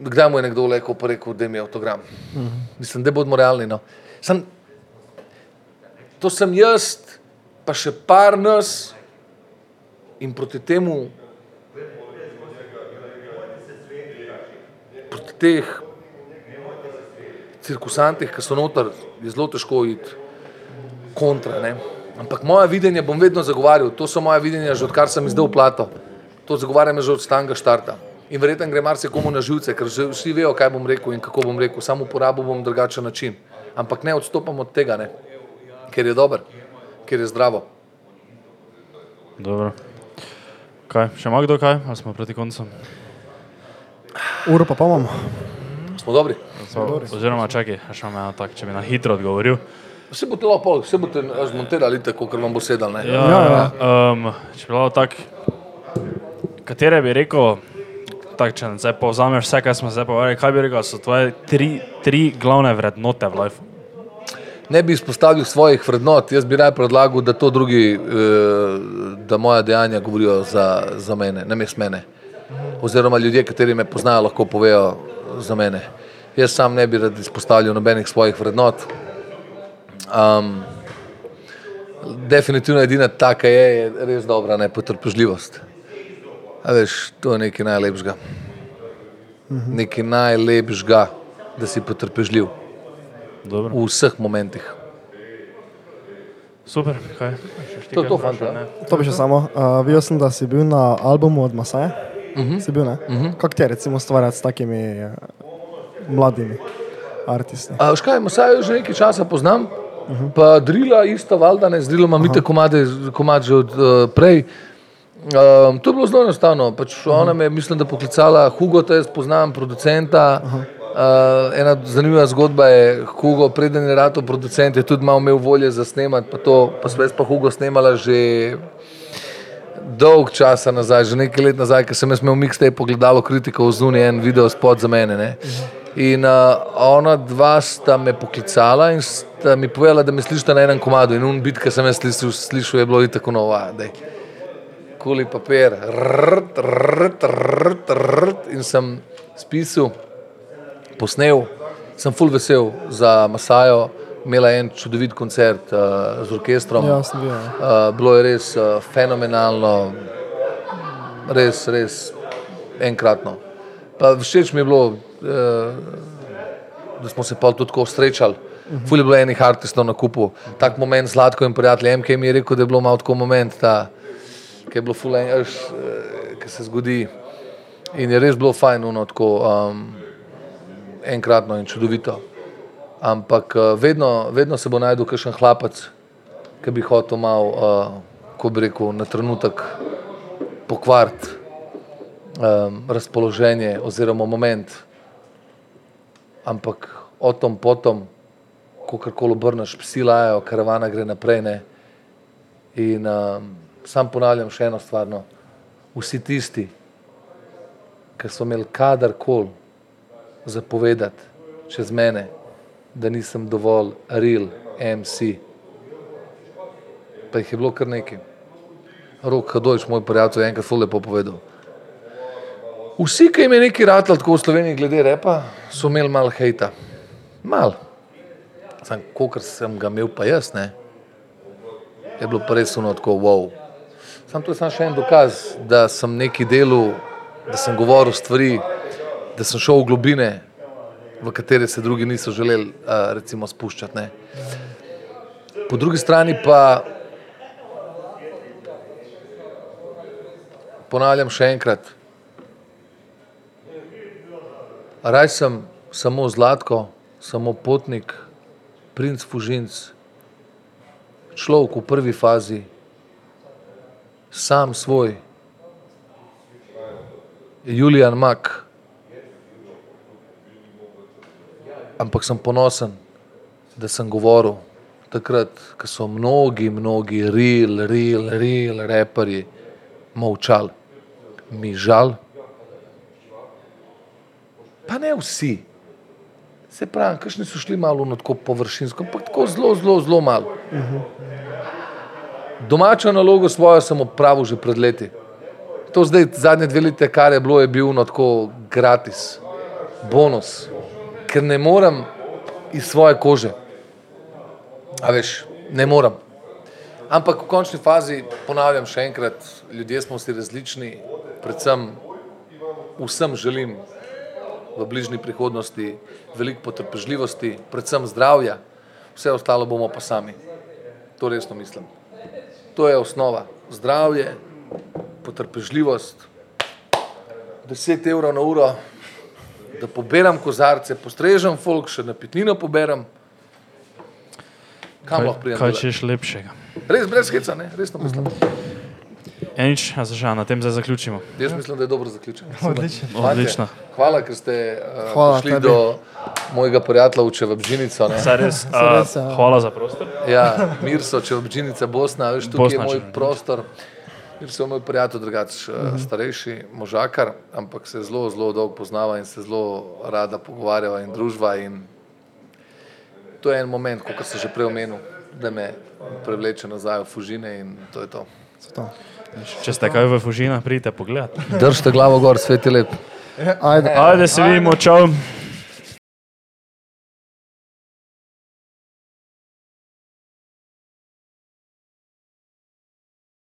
Kdaj mu je nekdo rekel, pa rekel, da mi je avtogram? Uh -huh. Mislim, da bodimo realni. No. Sam, to sem jaz, pa še par nas in proti temu, teh cirkusantih, ki so noter, je zelo težko iti kontra. Ne? Ampak moja videnja bom vedno zagovarjal, to so moja videnja, že odkar sem izdal plato. To zagovarjam že od stanga štarta. In verjetno gre marsikomu na živce, ker že vsi vejo, kaj bom rekel in kako bom rekel, samo uporabil bom drugačen način. Ampak ne odstopam od tega, ne? ker je dober, ker je zdravo. Dobro. Kaj, še ima kdo kaj, ali smo proti koncu? Uro pa imamo. Smo dobri. So, oziroma, čakaj, a še imam tak, če bi na hitro odgovoril. Vse boste lahko, vse boste zmontirali tako, ker vam bo sedal. Ne? Ja, Ja, ja. Um, če bi bilo tako, katere bi rekel, tak, če zdaj povzameš vse, kar smo zdaj povedali, kaj bi rekel, so tvoje tri, tri glavne vrednote v life? Ne bi izpostavil svojih vrednot, jaz bi raje predlagal, da to drugi, eh, da moja dejanja govorijo za, za mene, ne mes mene. Oziroma ljudje, kateri me poznajo, lahko povejo za mene. Jaz sam ne bi rad izpostavljal nobenih svojih vrednot. Um, definitivno edina taka je, je res dobra, ne potrpežljivost. A veš, to je nekaj najlepšega. Nekaj najlepšega, da si potrpežljiv Dobro. v vseh momentih. Super, kaj? To je to, fanta. To bi še samo. Uh, videl sem, da si bil na albumu od Masaja. Uh -huh. Si bil, ne? Uh -huh. Kako ti je recimo stvarjati s takimi uh, mladimi? A, škaj, Masajo že nekaj časa poznam, uh -huh. pa drila isto, valjda ne, z drilom imam ite komade, komad že od uh, prej. Um, to je bilo zelo enostavno. Pač uh -huh. Ona me je, mislim, da poklicala Hugo, to jaz poznam, producenta. Uh -huh. Uh, ena zanimiva zgodba je, Hugo, preden je rado producent, je tudi malo imel volje za snemati, pa to, pa sem jaz pa Hugo snemala že dolg časa nazaj, že nekaj let nazaj, ker sem imel mixtape pogledalo kritiko v zunaj en video spot za mene. Ne? In uh, ona dva sta me poklicala in sta mi povedala, da me slišita na enem komadu. In un bit, ki sem jaz slišal, slišal je bilo tako novo, kuli papir, rrt, rrt, rrt, rrt, in sem spisal, posnel, sem full vesel za Masajo, imela en čudovit koncert uh, z orkestrom. Ja, sem bil. Ja. Uh, bilo je res uh, fenomenalno, res, res enkratno. Pa všeč mi je bilo, uh, da smo se pa tudi tako srečali. Fuli je bilo enih artistov na kupu. Tak moment z Zlatko in prijateljem, ki mi je rekel, da je bilo malo tako moment, ta, ki je bilo fuli, uh, ki se zgodi. In je res bilo fajn, uno, tako um, enkratno in čudovito. Ampak uh, vedno, vedno se bo najdel kakšen hlapec, ki bi hotel malo, uh, ko bi rekel, na trenutek pokvariti um, razpoloženje oziroma moment. Ampak o tom potom, ko karkoli obrneš, psi lajajo, karavana gre naprej. Ne? In um, sam ponavljam še eno stvar. No. Vsi tisti, ki so imeli kadarkoli zapovedati čez mene, da nisem dovolj real MC. Pa jih je bilo kar nekaj. Rok Hadojč, moj prijatelj, je enkrat zelo lepo povedal. Vsi, ki jim je nekaj ratalo tako v Sloveniji glede repa, so imeli malo hejta. Mal. Sam, kolikor sem ga imel pa jaz, ne, je bilo pa res ono tako wow. Sam to je samo še en dokaz, da sem neki delal, da sem govoril stvari, da sem šel v globine, v katere se drugi niso želeli uh, recimo spuščati. Ne. Po drugi strani pa ponavljam še enkrat, raj sem samo zlatko, samo potnik, princ Fužinc, človek v prvi fazi, sam svoj, Julian Mak. Ampak sem ponosen, da sem govoril takrat, ko so mnogi, mnogi, real, real, real raperji molčali. Mi žal, pa ne vsi. Se pravi, kakšni so šli malo na tako površinsko, ampak tako zelo, zelo, zelo malo. Domačo nalogo svojo sem opravil že pred leti. To zdaj, zadnje dve leti, kar je bilo, je bil no tako gratis, bonus, ker ne morem iz svoje kože. A veš, ne morem. Ampak v končni fazi, ponavljam še enkrat, ljudje smo si različni, predvsem vsem želim v bližnji prihodnosti veliko potrpežljivosti, predvsem zdravja, vse ostalo bomo pa sami. To resno mislim. To je osnova. Zdravje, potrpežljivost, 10 evrov na uro, da poberam kozarce, postrežem folk, še na pitnino poberem. Kam lahko pridem? kaj češ lepšega? Res brez heca, ne? Resno mislim. Ja, nič, a zažal, na tem zdaj zaključimo. Jaz mislim, da je dobro zaključen. Odlično. Fantje, Odlično. Hvala, ker ste uh, Hvala prišli tebi. do mojega prijatelja v Čevabžinico. res, ja. hvala za prostor. Ja, Mirso, Čevabžinica, Bosna, veš, tukaj Bosna, je moj če- prostor. Mirso je moj prijatelj, drugač uh, starejši možakar, ampak se zelo, zelo dolgo poznava in se zelo rada pogovarjava in družba. In to je en moment, kot sem že prej omenil, da me prevleče nazaj v Fužine in to je to. To. Če ste kaj v Fužinah, pridite pogledat. Držite glavo gor, svet je lep. Ajde. Ajde se vidimo, čau.